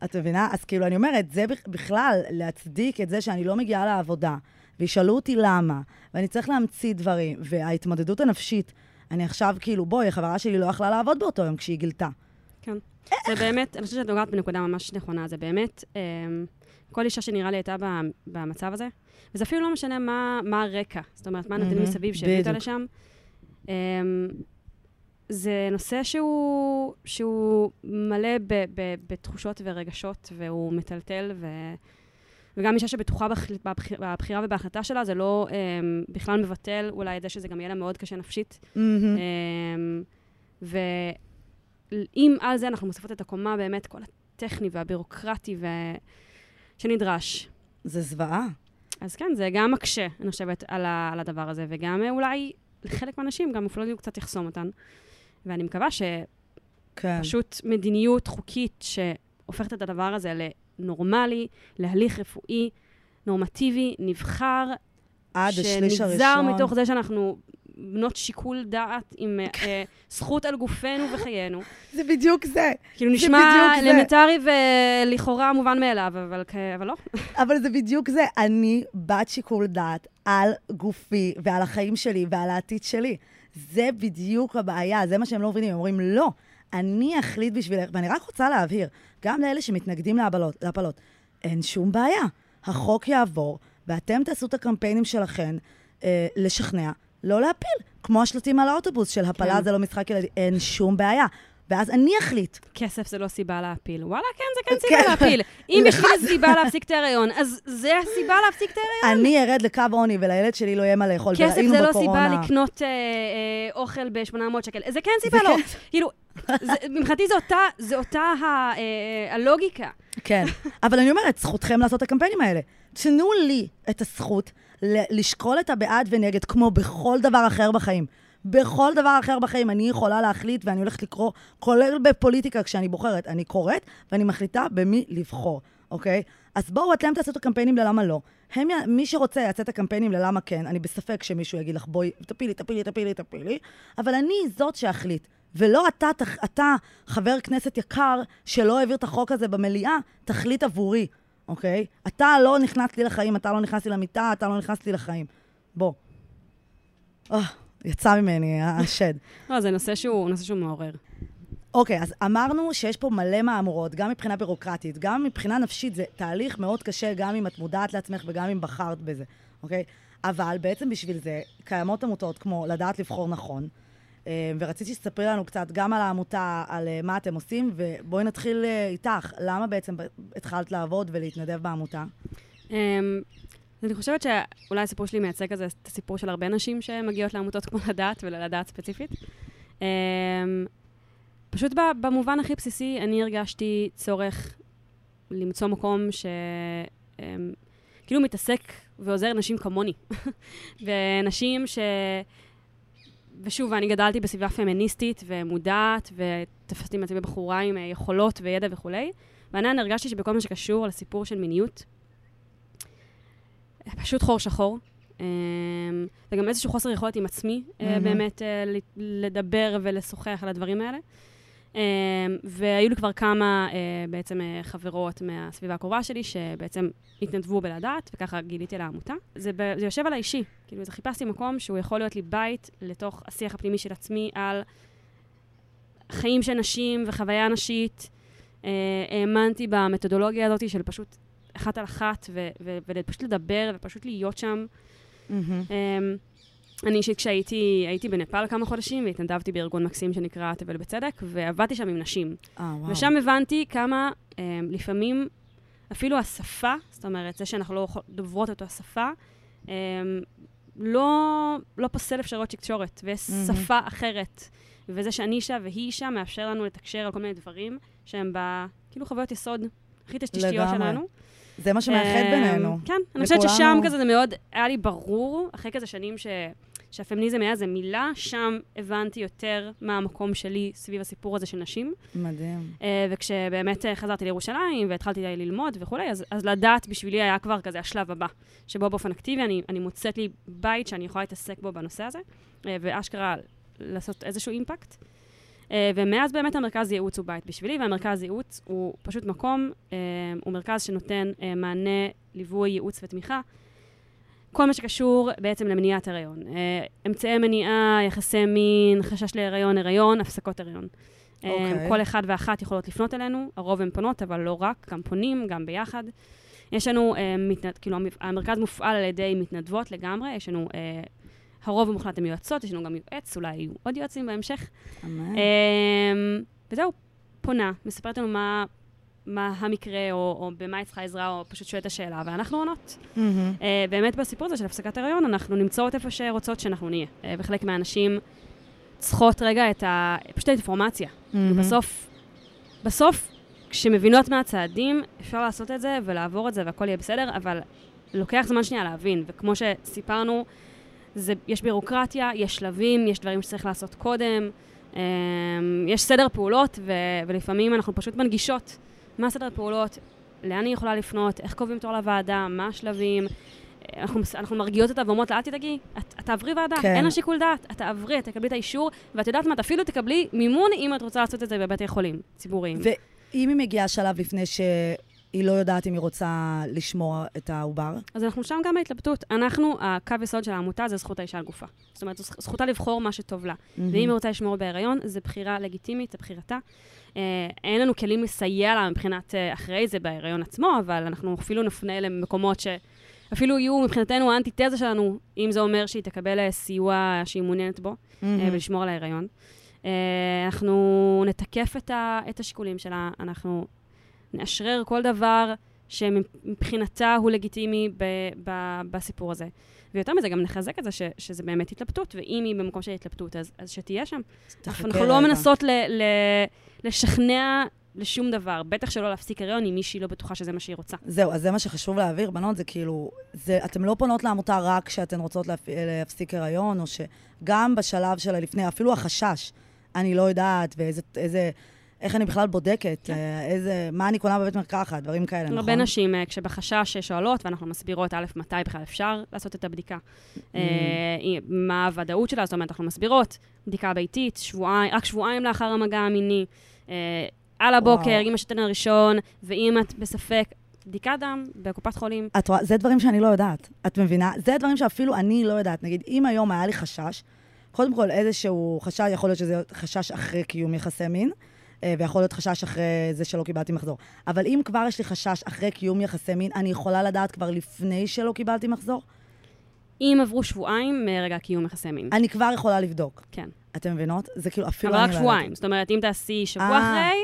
את מבינה? אז כאילו, אני אומרת, זה בכ- בכלל להצדיק את זה שאני לא מגיעה לעבודה, וישאלו אותי למה, ואני צריך להמציא דברים, וההתמודדות הנפשית, אני עכשיו, כאילו, בואי, החברה שלי לא יכלה לעבוד באותו יום כשהיא גילתה. כן. זה באמת, אני חושבת שאת נוגעת בנקודה ממש נכונה, זה באמת, אמ, כל אישה שנראה לי הייתה במצב הזה, וזה אפילו לא משנה מה, מה הרקע, זאת אומרת, מה הנתונים מהמם, מסביב שהביא אותה. לשם. אמ, זה נושא שהוא, שהוא מלא ב, ב, בתחושות ורגשות, והוא מטלטל, ו, וגם אישה שבטוחה בח, בבח, בבחירה ובהחלטה שלה, זה לא אמ, בכלל מבטל אולי את זה שזה גם יהיה לה מאוד קשה נפשית. מהמם. אמ, ואם על זה אנחנו מוסיפות את הקומה, באמת, כל הטכני והבירוקרטי ו... שנדרש. זה זוועה. אז כן, זה גם מקשה, אני חושבת, על, ה... על הדבר הזה, וגם אה, אולי לחלק מהאנשים גם אפילו קצת יחסום אותן. ואני מקווה כן. שפשוט מדיניות חוקית שהופכת את הדבר הזה לנורמלי, להליך רפואי, נורמטיבי, נבחר, עד השליש הראשון. שנגזר מתוך זה שאנחנו בנות שיקול דעת עם אה, אה, זכות על גופנו וחיינו. זה בדיוק זה. כאילו זה נשמע. אלמנטרי ולכאורה מובן מאליו, אבל, כ- אבל לא. אבל זה בדיוק זה. אני בת שיקול דעת על גופי ועל החיים שלי ועל העתיד שלי. זה בדיוק הבעיה, זה מה שהם לא מבינים. הם אומרים, לא, אני אחליט בשבילך, ואני רק רוצה להבהיר, גם לאלה שמתנגדים להפלות, להפלות, אין שום בעיה. החוק יעבור, ואתם תעשו את הקמפיינים שלכם אה, לשכנע, לא להפיל. כמו השלטים על האוטובוס של הפלה כן. זה לא משחק ילדים, אין שום בעיה. ואז אני אחליט. כסף זה לא סיבה להפיל. וואלה, כן, זה כן כן. סיבה להפיל. אם בשביל זה- סיבה להפסיק את ההיריון, אז זה הסיבה להפסיק את ההיריון. אני ארד לקו עוני ולילד שלי לא יהיה מה לאכול, כסף זה לא. סיבה לקנות אה, אה, אוכל ב-800 שקל. זה כן סיבה לא. כן. כאילו, מבחינתי זו אותה, אה, הלוגיקה. כן. אבל אני אומרת, זכותכם לעשות את הקמפיינים האלה. תנו לי את הזכות לשקול את הבעד ונגד, כמו בכל דבר אחר בחיים. בכל דבר אחר בחיים אני יכולה להחליט, ואני הולכת לקרוא, כולל בפוליטיקה כשאני בוחרת. אני קוראת, ואני מחליטה במי לבחור, אוקיי? אז בואו אתם תעשו את הקמפיינים ללמה לא. הם, מי שרוצה יעשה את הקמפיינים ללמה כן, אני בספק שמישהו יגיד לך, בואי, תפילי, תפילי, תפילי, תפילי, אבל אני זאת שאחליט. ולא אתה, אתה, חבר כנסת יקר, שלא העביר את החוק הזה במליאה, תחליט עבורי, אוקיי? אתה לא נכנס לי לחיים, אתה לא נכנס לי למיטה, אתה לא נכנס לי לחיים. בוא. אה, יצא ממני השד. לא, זה נושא שהוא נושא שהוא מעורר. אוקיי, אז אמרנו שיש פה מלא מהמורות, גם מבחינה בירוקרטית, גם מבחינה נפשית, זה תהליך מאוד קשה, גם אם את מודעת לעצמך וגם אם בחרת בזה, אוקיי? אבל בעצם בשביל זה קיימות עמותות כמו לדעת לבחור נכון, אה, ורציתי שתספרי לנו קצת גם על העמותה, על אה, מה אתם עושים, ובואי נתחיל אה, איתך. למה בעצם התחלת לעבוד ולהתנדב בעמותה? אמ, אני חושבת שאולי הסיפור שלי מייצג כזה את הסיפור של הרבה נשים שמגיעות לעמותות כמו לדעת וללדעת ספציפית. אמ, פשוט במובן הכי בסיסי, אני הרגשתי צורך למצוא מקום ש... אמ, כאילו מתעסק ועוזר נשים כמוני. ונשים ש... ושוב, אני גדלתי בסביבה פמיניסטית ומודעת, ותפסתי מעצמי בחורה עם אה, יכולות וידע וכולי, ועדיין הרגשתי שבכל מה שקשור לסיפור של מיניות, פשוט חור שחור. אמ, וגם איזשהו חוסר יכולת עם עצמי, אה, מהמם. באמת אה, לדבר ולשוחח על הדברים האלה. אמ, והיו לי כבר כמה אה, בעצם אה, חברות מהסביבה הקרובה שלי, שבעצם התנדבו בלדעת, וככה גיליתי על העמותה. זה, ב- זה יושב על האישי. כאילו, זה חיפשתי מקום שהוא יכול להיות לי בית לתוך השיח הפנימי של עצמי על חיים של נשים וחוויה נשית. אה, האמנתי במתודולוגיה הזאת של פשוט אחת על אחת, ופשוט לדבר ופשוט להיות שם. מהמם. אני אישית כשהייתי הייתי בנפאל כמה חודשים, והתנדבתי בארגון מקסים שנקרא תבל בצדק, ועבדתי שם עם נשים. אה, וואו. ושם הבנתי כמה um, לפעמים אפילו השפה, זאת אומרת, זה שאנחנו לא דוברות אותו השפה, um, לא, לא פוסל אפשרויות תקשורת, ויש מהמם. שפה אחרת. וזה שאני אישה והיא אישה מאפשר לנו לתקשר על כל מיני דברים שהם ב... כאילו חוויות יסוד הכי תשתיות. שלנו. זה מה שמאחד בינינו. כן, אני חושבת ששם כזה זה מאוד, היה לי ברור, אחרי כזה שנים ש... שהפמיניזם היה איזה מילה, שם הבנתי יותר מה המקום שלי סביב הסיפור הזה של נשים. מדהים. אה, וכשבאמת אה, חזרתי לירושלים והתחלתי ללמוד וכולי, אז, אז לדעת בשבילי היה כבר כזה השלב הבא, שבו באופן אקטיבי אני, אני מוצאת לי בית שאני יכולה להתעסק בו בנושא הזה, אה, ואשכרה לעשות איזשהו אימפקט. אה, ומאז באמת המרכז ייעוץ הוא בית בשבילי, והמרכז ייעוץ הוא פשוט מקום, אה, הוא מרכז שנותן אה, מענה, ליווי, ייעוץ ותמיכה. כל מה שקשור בעצם למניעת הריון. אה, אמצעי מניעה, יחסי מין, חשש להיריון, הריון, הפסקות הריון. אה, אוקיי. כל אחד ואחת יכולות לפנות אלינו, הרוב הן פונות, אבל לא רק, גם פונים, גם ביחד. יש לנו, אה, מתנד... כאילו, המ- המרכז מופעל על ידי מתנדבות לגמרי, יש לנו, אה, הרוב המוחלט הן יועצות, יש לנו גם יועץ, אולי יהיו עוד יועצים בהמשך. אמן. אה, וזהו, פונה, מספרת לנו מה, מה המקרה, או, או במה היא צריכה עזרה, או פשוט שואלת את השאלה, ואנחנו עונות. מהמם. אה, באמת בסיפור הזה של הפסקת הריון, אנחנו נמצאות איפה שרוצות שאנחנו נהיה. אה, וחלק מהנשים צריכות רגע את ה... פשוט האינפורמציה. מהמם. בסוף, בסוף, כשמבינות מה הצעדים, אפשר לעשות את זה ולעבור את זה והכל יהיה בסדר, אבל לוקח זמן שנייה להבין, וכמו שסיפרנו, זה, יש בירוקרטיה, יש שלבים, יש דברים שצריך לעשות קודם, אמ, יש סדר פעולות, ו, ולפעמים אנחנו פשוט מנגישות מה סדר הפעולות, לאן היא יכולה לפנות, איך קובעים תור לוועדה, מה השלבים. אנחנו, אנחנו מרגיעות אותה ואומרות לה, אל תדאגי, את, את תעברי ועדה, כן. אין לה שיקול דעת, את תעברי, את תקבלי את האישור, ואת יודעת מה, את אפילו תקבלי מימון אם את רוצה לעשות את זה בבתי חולים ציבוריים. ואם היא מגיעה שלב לפני ש... היא לא יודעת אם היא רוצה לשמור את העובר. אז אנחנו שם גם בהתלבטות. אנחנו, הקו יסוד של העמותה זה זכות האישה על גופה. זאת אומרת, זכותה לבחור מה שטוב לה. ואם היא רוצה לשמור בהיריון, זו בחירה לגיטימית, זו בחירתה. אה, אין לנו כלים לסייע לה מבחינת אה, אחרי זה בהיריון עצמו, אבל אנחנו אפילו נפנה למקומות שאפילו יהיו מבחינתנו האנטיתזה שלנו, אם זה אומר שהיא תקבל אה, סיוע שהיא מעוניינת בו, אה, ולשמור על ההיריון. אה, אנחנו נתקף את, ה, את השיקולים שלה, אנחנו נאשרר כל דבר שמבחינתה הוא לגיטימי ב, ב, בסיפור הזה. ויותר מזה, גם נחזק את זה ש, שזה באמת התלבטות, ואם היא במקום של התלבטות, אז, אז שתהיה שם. אנחנו לא. מנסות ל, ל, לשכנע לשום דבר, בטח שלא להפסיק הריון אם מישהי לא בטוחה שזה מה שהיא רוצה. זהו, אז זה מה שחשוב להעביר, בנות, זה כאילו, זה, אתן לא פונות לעמותה רק כשאתן רוצות להפ... להפסיק הריון, או שגם בשלב של הלפני, אפילו החשש, אני לא יודעת, ואיזה, איזה, איך אני בכלל בודקת, כן. אה, איזה, מה אני קונה בבית מרקחת, דברים כאלה, נכון? הרבה נשים, אה, כשבחשש שואלות, ואנחנו מסבירות, א', מתי בכלל אפשר לעשות את הבדיקה, אה, מה הוודאות שלה, זאת אומרת, אנחנו מסבירות, בדיקה ביתית, שבועיים, רק שבועיים לאחר המגע המיני, על הבוקר. עם השתן הראשון, ואם את בספק, בדיקת דם בקופת חולים. את רואה, זה דברים שאני לא יודעת, את מבינה? זה דברים שאפילו אני לא יודעת. נגיד, אם היום היה לי חשש, קודם כל איזשהו חשש, יכול להיות שזה חשש אחרי קיום יחסי מין, ויכול להיות חשש אחרי זה שלא קיבלתי מחזור. אבל אם כבר יש לי חשש אחרי קיום יחסי מין, אני יכולה לדעת כבר לפני שלא קיבלתי מחזור? אם עברו שבועיים מרגע קיום יחסי מין. אני כבר יכולה לבדוק. כן. אתם מבינות? זה כאילו אפילו אבל רק לא שבועיים. זאת אומרת, אם תעשי שבוע אה. אחרי,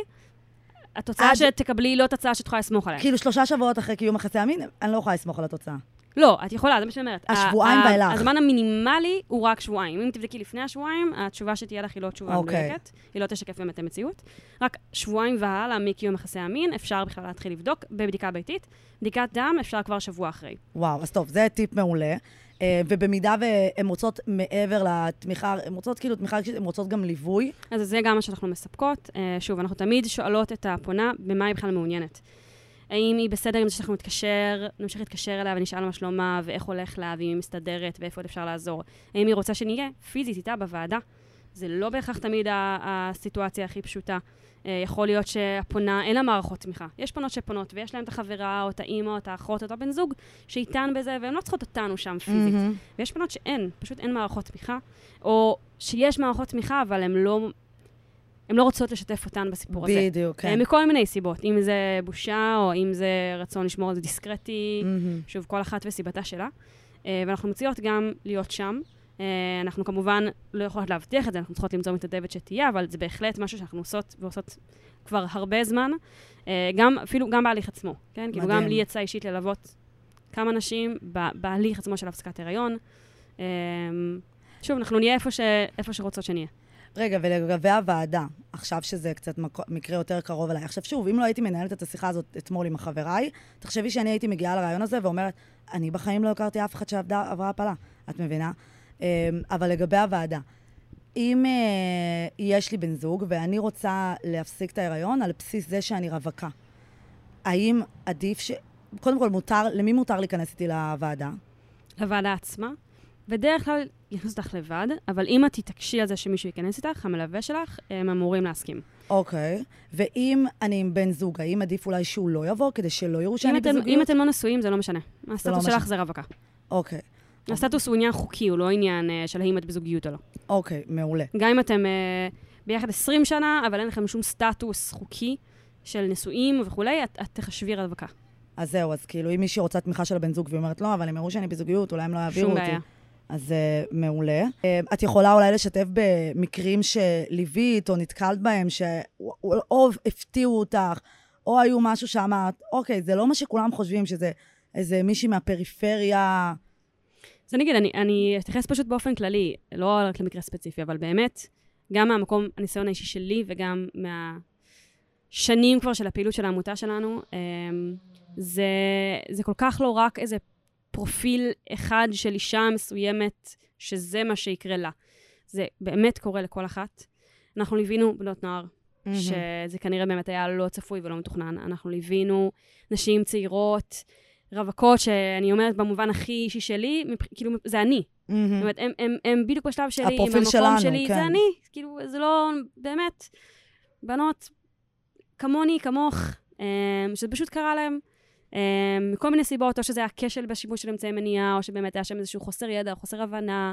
התוצאה עד- שתקבלי היא לא תוצאה שאת יכולה לסמוך עליה. כאילו שלושה שבועות אחרי קיום יחסי המין, אני לא יכולה לסמוך על התוצאה. לא, את יכולה, זה מה שאני אומרת. השבועיים ואילך. הזמן המינימלי הוא רק שבועיים. אם תבדקי לפני השבועיים, התשובה שתהיה לך היא לא תשובה אוקיי. מדויקת. היא לא תשקף באמת המציאות. רק שבועיים והלאה מקיום יחסי המין, אפשר בכלל להתחיל לבדוק בבדיקה ביתית. בדיקת דם אפשר כבר שבוע אחרי. וואו, אז טוב, זה טיפ מעולה. אה, ובמידה והן רוצות מעבר לתמיכה, הן רוצות כאילו תמיכה רגשית, הן רוצות גם ליווי. אז זה גם מה שאנחנו מספקות. אה, שוב, אנחנו תמיד שואלות את הפונה במה היא בכלל מעוניינת. האם היא בסדר עם זה שאנחנו נתקשר, נמשיך להתקשר אליה ונשאל מה שלומה, ואיך הולך לה, ואם היא מסתדרת, ואיפה עוד אפשר לעזור. האם היא רוצה שנהיה פיזית איתה בוועדה? זה לא בהכרח תמיד הסיטואציה הכי פשוטה. אה, יכול להיות שהפונה, אין לה מערכות תמיכה. יש פונות שפונות, ויש להן את החברה, או את האימא, או את האחות, או את הבן זוג, שאיתן בזה, והן לא צריכות אותנו שם פיזית. מהמם. ויש בנות שאין, פשוט אין מערכות תמיכה, או שיש מערכות תמיכה, אבל הן לא, הן לא רוצות לשתף אותן בסיפור הזה. בדיוק, אה, כן. מכל מיני סיבות, אם זה בושה, או אם זה רצון לשמור על זה דיסקרטי, מהמם. שוב, כל אחת וסיבתה שלה. אה, ואנחנו מציעות גם להיות שם. אה, אנחנו כמובן לא יכולות להבטיח את זה, אנחנו צריכות למצוא מתנדבת שתהיה, אבל זה בהחלט משהו שאנחנו עושות ועושות כבר הרבה זמן. אה, גם, אפילו גם בהליך עצמו, כן? כאילו גם. לי יצא אישית ללוות כמה נשים בהליך עצמו של הפסקת הריון. אה, שוב, אנחנו נהיה איפה, ש... איפה שרוצות שנהיה. רגע, ולגבי הוועדה, עכשיו שזה קצת מק... מקרה יותר קרוב אליי. עכשיו שוב, אם לא הייתי מנהלת את השיחה הזאת אתמול עם החבריי, תחשבי שאני הייתי מגיעה לרעיון הזה ואומרת, אני בחיים לא הכרתי אף אחד שעברה הפלה, את מבינה? אמ, אבל לגבי הוועדה, אם אה, יש לי בן זוג ואני רוצה להפסיק את ההיריון על בסיס זה שאני רווקה, האם עדיף ש... קודם כל, מותר, למי מותר להיכנס איתי לוועדה? לוועדה עצמה. בדרך כלל יכניסו אותך לבד, אבל אם את תתעקשי על זה שמישהו ייכנס איתך, המלווה שלך, הם אמורים להסכים. אוקיי. ואם אני עם בן זוג, האם עדיף אולי שהוא לא יבוא כדי שלא יראו אם שאני אתם, אם בזוגיות? אתם לא נשואים, זה לא משנה. הסטטוס משנה. שלך זה רווקה. אוקיי. הסטטוס הוא עניין חוקי, הוא לא עניין אה, של האם את בזוגיות או לא. אוקיי, מעולה. גם אם אתם אה, ביחד 20 שנה, אבל אין לכם שום סטטוס חוקי של נשואים וכולי, את, את תחשבי רווקה. אז זהו, אז כאילו, אם מישהי רוצה תמיכה של הבן זוג והיא אומרת, לא, אבל הם יראו שאני בזוגיות, אולי הם לא יעבירו שום אותי. בעיה. אז uh, מעולה. Uh, את יכולה אולי לשתף במקרים שליווית או נתקלת בהם, שאו הפתיעו אותך, או היו משהו שאמרת, אוקיי, זה לא מה שכולם חושבים, שזה איזה מישהי מהפריפריה. אז אני אגיד, אני, אני אתייחס פשוט באופן כללי, לא רק למקרה ספציפי, אבל באמת, גם מהמקום, הניסיון האישי שלי וגם מהשנים כבר של הפעילות של העמותה שלנו, אמ, זה, זה כל כך לא רק איזה פרופיל אחד של אישה מסוימת, שזה מה שיקרה לה. זה באמת קורה לכל אחת. אנחנו ליווינו בנות נוער, שזה כנראה באמת היה לא צפוי ולא מתוכנן. אנחנו ליווינו נשים צעירות, רווקות, שאני אומרת במובן הכי אישי שלי. כאילו, זה אני. זאת אומרת, הם, הם, הם בדיוק בשלב שלי, עם המקום שלנו, שלי, כן. זה אני. כאילו, זה לא, באמת, בנות כמוני, כמוך, אה, שזה פשוט קרה להם. אה, מכל מיני סיבות, או שזה היה כשל בשימוש של אמצעי מניעה, או שבאמת היה שם איזשהו חוסר ידע, או חוסר הבנה.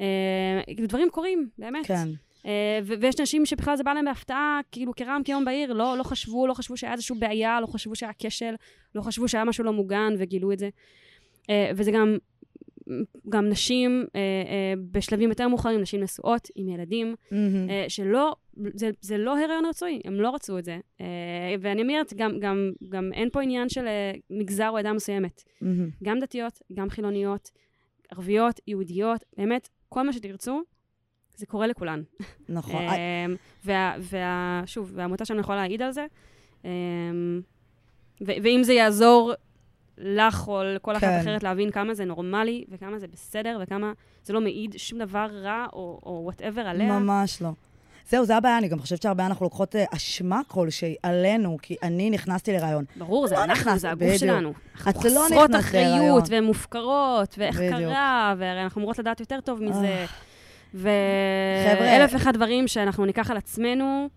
אה, כאילו, דברים קורים, באמת. כן. אה, ו- ויש נשים שבכלל זה בא להם בהפתעה, כאילו כרעם כיום בעיר, לא, לא חשבו, לא חשבו שהיה איזושהי בעיה, לא חשבו שהיה כשל, לא חשבו שהיה משהו לא מוגן, וגילו את זה. אה, וזה גם, גם נשים אה, אה, בשלבים יותר מאוחרים, נשים נשואות עם ילדים, מהמם. אה, שלא, זה, זה לא הריון רצוי, הם לא רצו את זה. אה, ואני אומרת, גם, גם, גם אין פה עניין של אה, מגזר או עדה מסוימת. מהמם. גם דתיות, גם חילוניות, ערביות, יהודיות, באמת, כל מה שתרצו, זה קורה לכולן. נכון. אמ, וה, וה, שוב, והעמותה שלנו יכולה להעיד על זה. אמ, ו- ואם זה יעזור לך או לכל אחת כן. אחרת להבין כמה זה נורמלי וכמה זה בסדר וכמה זה לא מעיד שום דבר רע או וואטאבר עליה. ממש לא. זהו, זה הבעיה, אני גם חושבת שהרבה אנחנו לוקחות אה, אשמה כלשהי עלינו, כי אני נכנסתי להיריון. ברור, זה לא אנחנו, זה הגוף בדיוק. שלנו. אנחנו את לא חסרות נכנסת אחריות. והן מופקרות, ואיך בדיוק. קרה, והרי אנחנו אמורות לדעת יותר טוב מזה. אה. ואלף ואחד דברים שאנחנו ניקח על עצמנו,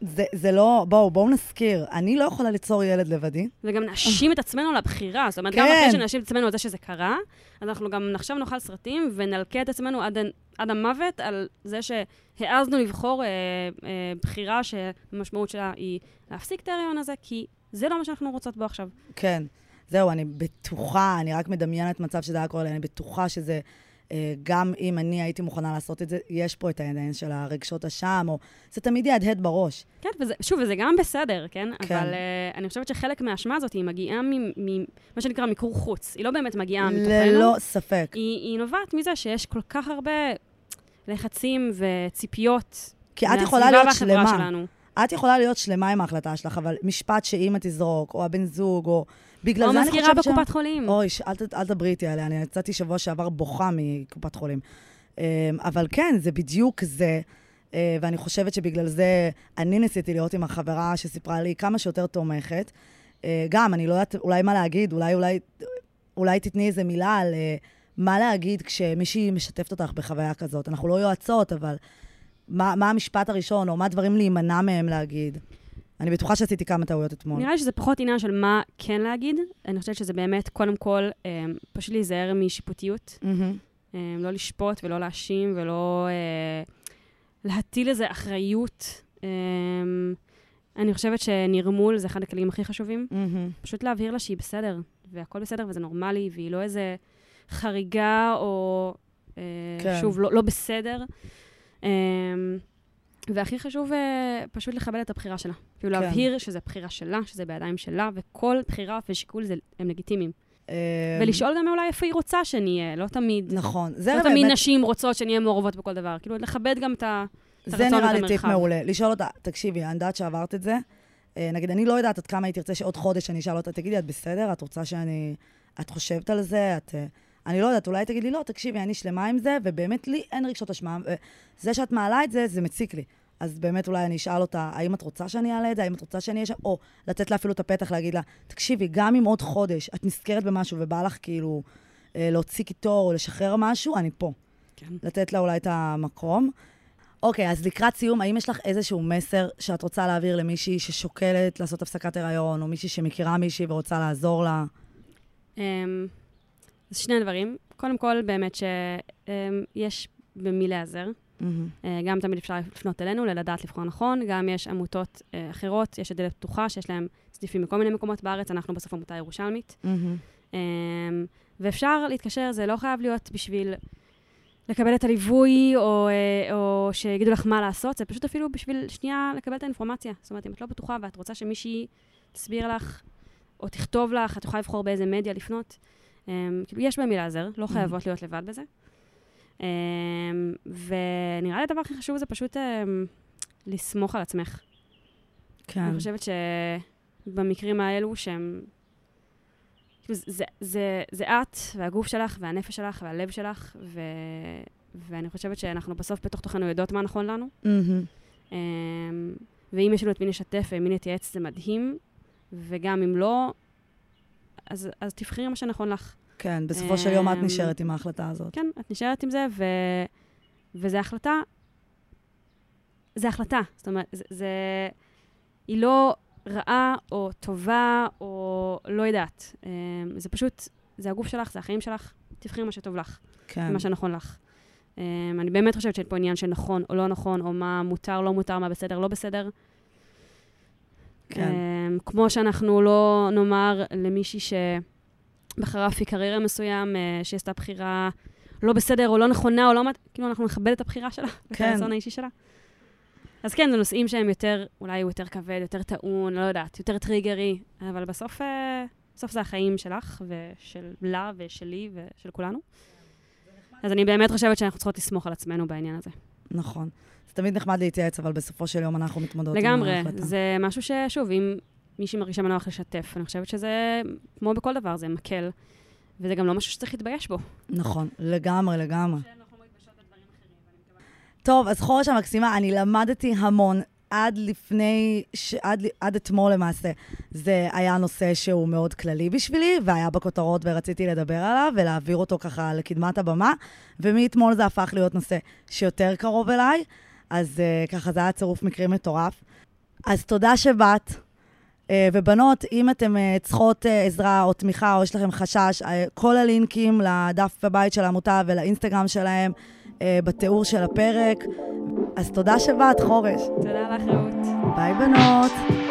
זה, זה לא, בואו, בואו נזכיר, אני לא יכולה ליצור ילד לבדי. וגם נאשים את עצמנו על הבחירה. זאת אומרת, כן. גם אחרי שנאשים את עצמנו על זה שזה קרה, אז אנחנו גם עכשיו נאכל סרטים ונלקה את עצמנו עד, עד המוות על זה שהעזנו לבחור אה, אה, בחירה שהמשמעות שלה היא להפסיק את ההריון הזה, כי זה לא מה שאנחנו רוצות בו עכשיו. כן. זהו, אני בטוחה, אני רק מדמיינת מצב שזה היה קורה לי, אני בטוחה שזה, גם אם אני הייתי מוכנה לעשות את זה, יש פה את העניין של הרגשות אשם, או זה תמיד יהדהד בראש. כן, וזה, שוב, וזה גם בסדר, כן? כן. אבל uh, אני חושבת שחלק מהאשמה הזאת היא מגיעה ממה שנקרא מיקור חוץ. היא לא באמת מגיעה מתוכנו. ללא ספק. היא, היא נובעת מזה שיש כל כך הרבה לחצים וציפיות כי את יכולה להיות שלמה. שלנו. את יכולה להיות שלמה עם ההחלטה שלך, אבל משפט שאימא תזרוק, או הבן זוג, או... בגלל או זה אני מזכירה חושבת ש... בקופת חולים. אוי, אל תדברי איתי עליה, אני יצאתי שבוע שעבר בוכה מקופת חולים. אמ, אבל כן, זה בדיוק זה, אה, ואני חושבת שבגלל זה אני ניסיתי להיות עם החברה שסיפרה לי כמה שיותר תומכת. אה, גם, אני לא יודעת אולי מה להגיד, אולי, אולי, אולי תתני איזה מילה על אה, מה להגיד כשמישהי משתפת אותך בחוויה כזאת. אנחנו לא יועצות, אבל מה, מה המשפט הראשון, או מה הדברים להימנע מהם להגיד? אני בטוחה שעשיתי כמה טעויות אתמול. נראה לי שזה פחות עניין של מה כן להגיד. אני חושבת שזה באמת, קודם כל, אה, פשוט להיזהר משיפוטיות. מהמם. אה, לא לשפוט ולא להאשים ולא אה, להטיל איזה אחריות. אה, אני חושבת שנרמול זה אחד הכלים הכי חשובים. מהמם. פשוט להבהיר לה שהיא בסדר, והכל בסדר וזה נורמלי, והיא לא איזה חריגה או, אה, כן. שוב, לא, לא בסדר. אה, והכי חשוב אה, פשוט לכבד את הבחירה שלה. כאילו כן. להבהיר שזו בחירה שלה, שזה בידיים שלה, וכל בחירה ושיקול זה, הם לגיטימיים. אמ, ולשאול גם אולי איפה היא רוצה שנהיה, לא תמיד. נכון. זה לא תמיד באמת- נשים רוצות שנהיה מעורבות בכל דבר. כאילו, לכבד גם את ה... את זה הרצון נראה ואת לי טיפ. מעולה. לשאול אותה, תקשיבי, אני יודעת שעברת את זה. אה, נגיד, אני לא יודעת עד כמה היא תרצה שעוד חודש אני אשאל אותה, תגידי, את בסדר? את רוצה שאני... את חושבת על זה? את... אני לא יודעת, אולי תגיד לי, לא, תקשיבי, אני שלמה עם זה, ובאמת לי אין רגשות אשמה. זה שאת מעלה את זה, זה מציק לי. אז באמת אולי אני אשאל אותה, האם את רוצה שאני אעלה את זה? האם את רוצה שאני אהיה שם? או לתת לה אפילו את הפתח להגיד לה, תקשיבי, גם אם עוד חודש את נזכרת במשהו ובא לך כאילו אה, להוציא קיטור או לשחרר משהו, אני פה. כן. לתת לה אולי את המקום. אוקיי, אז לקראת סיום, האם יש לך איזשהו מסר שאת רוצה להעביר למישהי ששוקלת לעשות הפסקת הריון, או מישהי שמכירה מישהי ורוצה לעזור לה? אמ, אז שני דברים. קודם כל, באמת שיש במי להיעזר. אה, גם תמיד אפשר לפנות אלינו, לדעת לבחור נכון. גם יש עמותות אה, אחרות, יש את דלת פתוחה, שיש להם סניפים בכל מיני מקומות בארץ. אנחנו בסוף עמותה ירושלמית. אמ, ואפשר להתקשר, זה לא חייב להיות בשביל לקבל את הליווי, או, אה, או שיגידו לך מה לעשות, זה פשוט אפילו בשביל שנייה לקבל את האינפורמציה. זאת אומרת, אם את לא בטוחה ואת רוצה שמישהי תסביר לך, או תכתוב לך, את יכולה לבחור באיזה מדיה לפנות. אמ, כאילו, יש במי לעזר, לא חייבות להיות לבד בזה. אמ, ונראה לי הדבר הכי חשוב זה פשוט אמ, לסמוך על עצמך. כן. אני חושבת שבמקרים האלו שהם... כאילו, זה, זה, זה את, והגוף שלך, והנפש שלך, והלב שלך, ו... ואני חושבת שאנחנו בסוף בתוך תוכנו יודעות מה נכון לנו. מהמם. אמ, ואם יש לנו את מי נשתף ומי נתייעץ, זה מדהים, וגם אם לא, אז, אז תבחרי מה שנכון לך. כן, בסופו של יום את אמ, נשארת עם ההחלטה הזאת. כן, את נשארת עם זה, ו... וזו החלטה, זה החלטה. זאת אומרת, זה, זה... היא לא רעה או טובה או לא יודעת. אה, זה פשוט, זה הגוף שלך, זה החיים שלך, תבחרי מה שטוב לך, כן. מה שנכון לך. אה, אני באמת חושבת שאין פה עניין של נכון או לא נכון, או מה מותר, לא מותר, מה בסדר, לא בסדר. כן. אה, כמו שאנחנו לא נאמר למישהי שבחרה אפיק קריירה מסוים, אה, שהיא עשתה בחירה לא בסדר או לא נכונה או לא... כאילו, אנחנו נכבד את הבחירה שלה, כן. הרצון האישי שלה. אז כן, זה נושאים שהם יותר, אולי הוא יותר כבד, יותר טעון, לא יודעת, יותר טריגרי, אבל בסוף, אה, בסוף זה החיים שלך ושלה ושלי ושל כולנו. אז אני באמת חושבת שאנחנו צריכות לסמוך על עצמנו בעניין הזה. נכון. זה תמיד נחמד להתייעץ, אבל בסופו של יום אנחנו מתמודדות עם לגמרי. ההחלטה. זה משהו ששוב, אם מישהי מרגישה מנוח לשתף, אני חושבת שזה, כמו בכל דבר, זה מקל, וזה גם לא משהו שצריך להתבייש בו. נכון, לגמרי, לגמרי. טוב, אז חורש המקסימה, אני למדתי המון. עד לפני, ש... עד, עד אתמול למעשה, זה היה נושא שהוא מאוד כללי בשבילי, והיה בכותרות ורציתי לדבר עליו ולהעביר אותו ככה לקדמת הבמה, ומאתמול זה הפך להיות נושא שיותר קרוב אליי, אז uh, ככה זה היה צירוף מקרים מטורף. אז תודה שבאת. Uh, ובנות, אם אתן uh, צריכות uh, עזרה או תמיכה או יש לכם חשש, כל הלינקים לדף בבית של העמותה ולאינסטגרם שלהם בתיאור של הפרק. אז תודה שבאת, חורש. תודה לך, רעות. ביי בנות.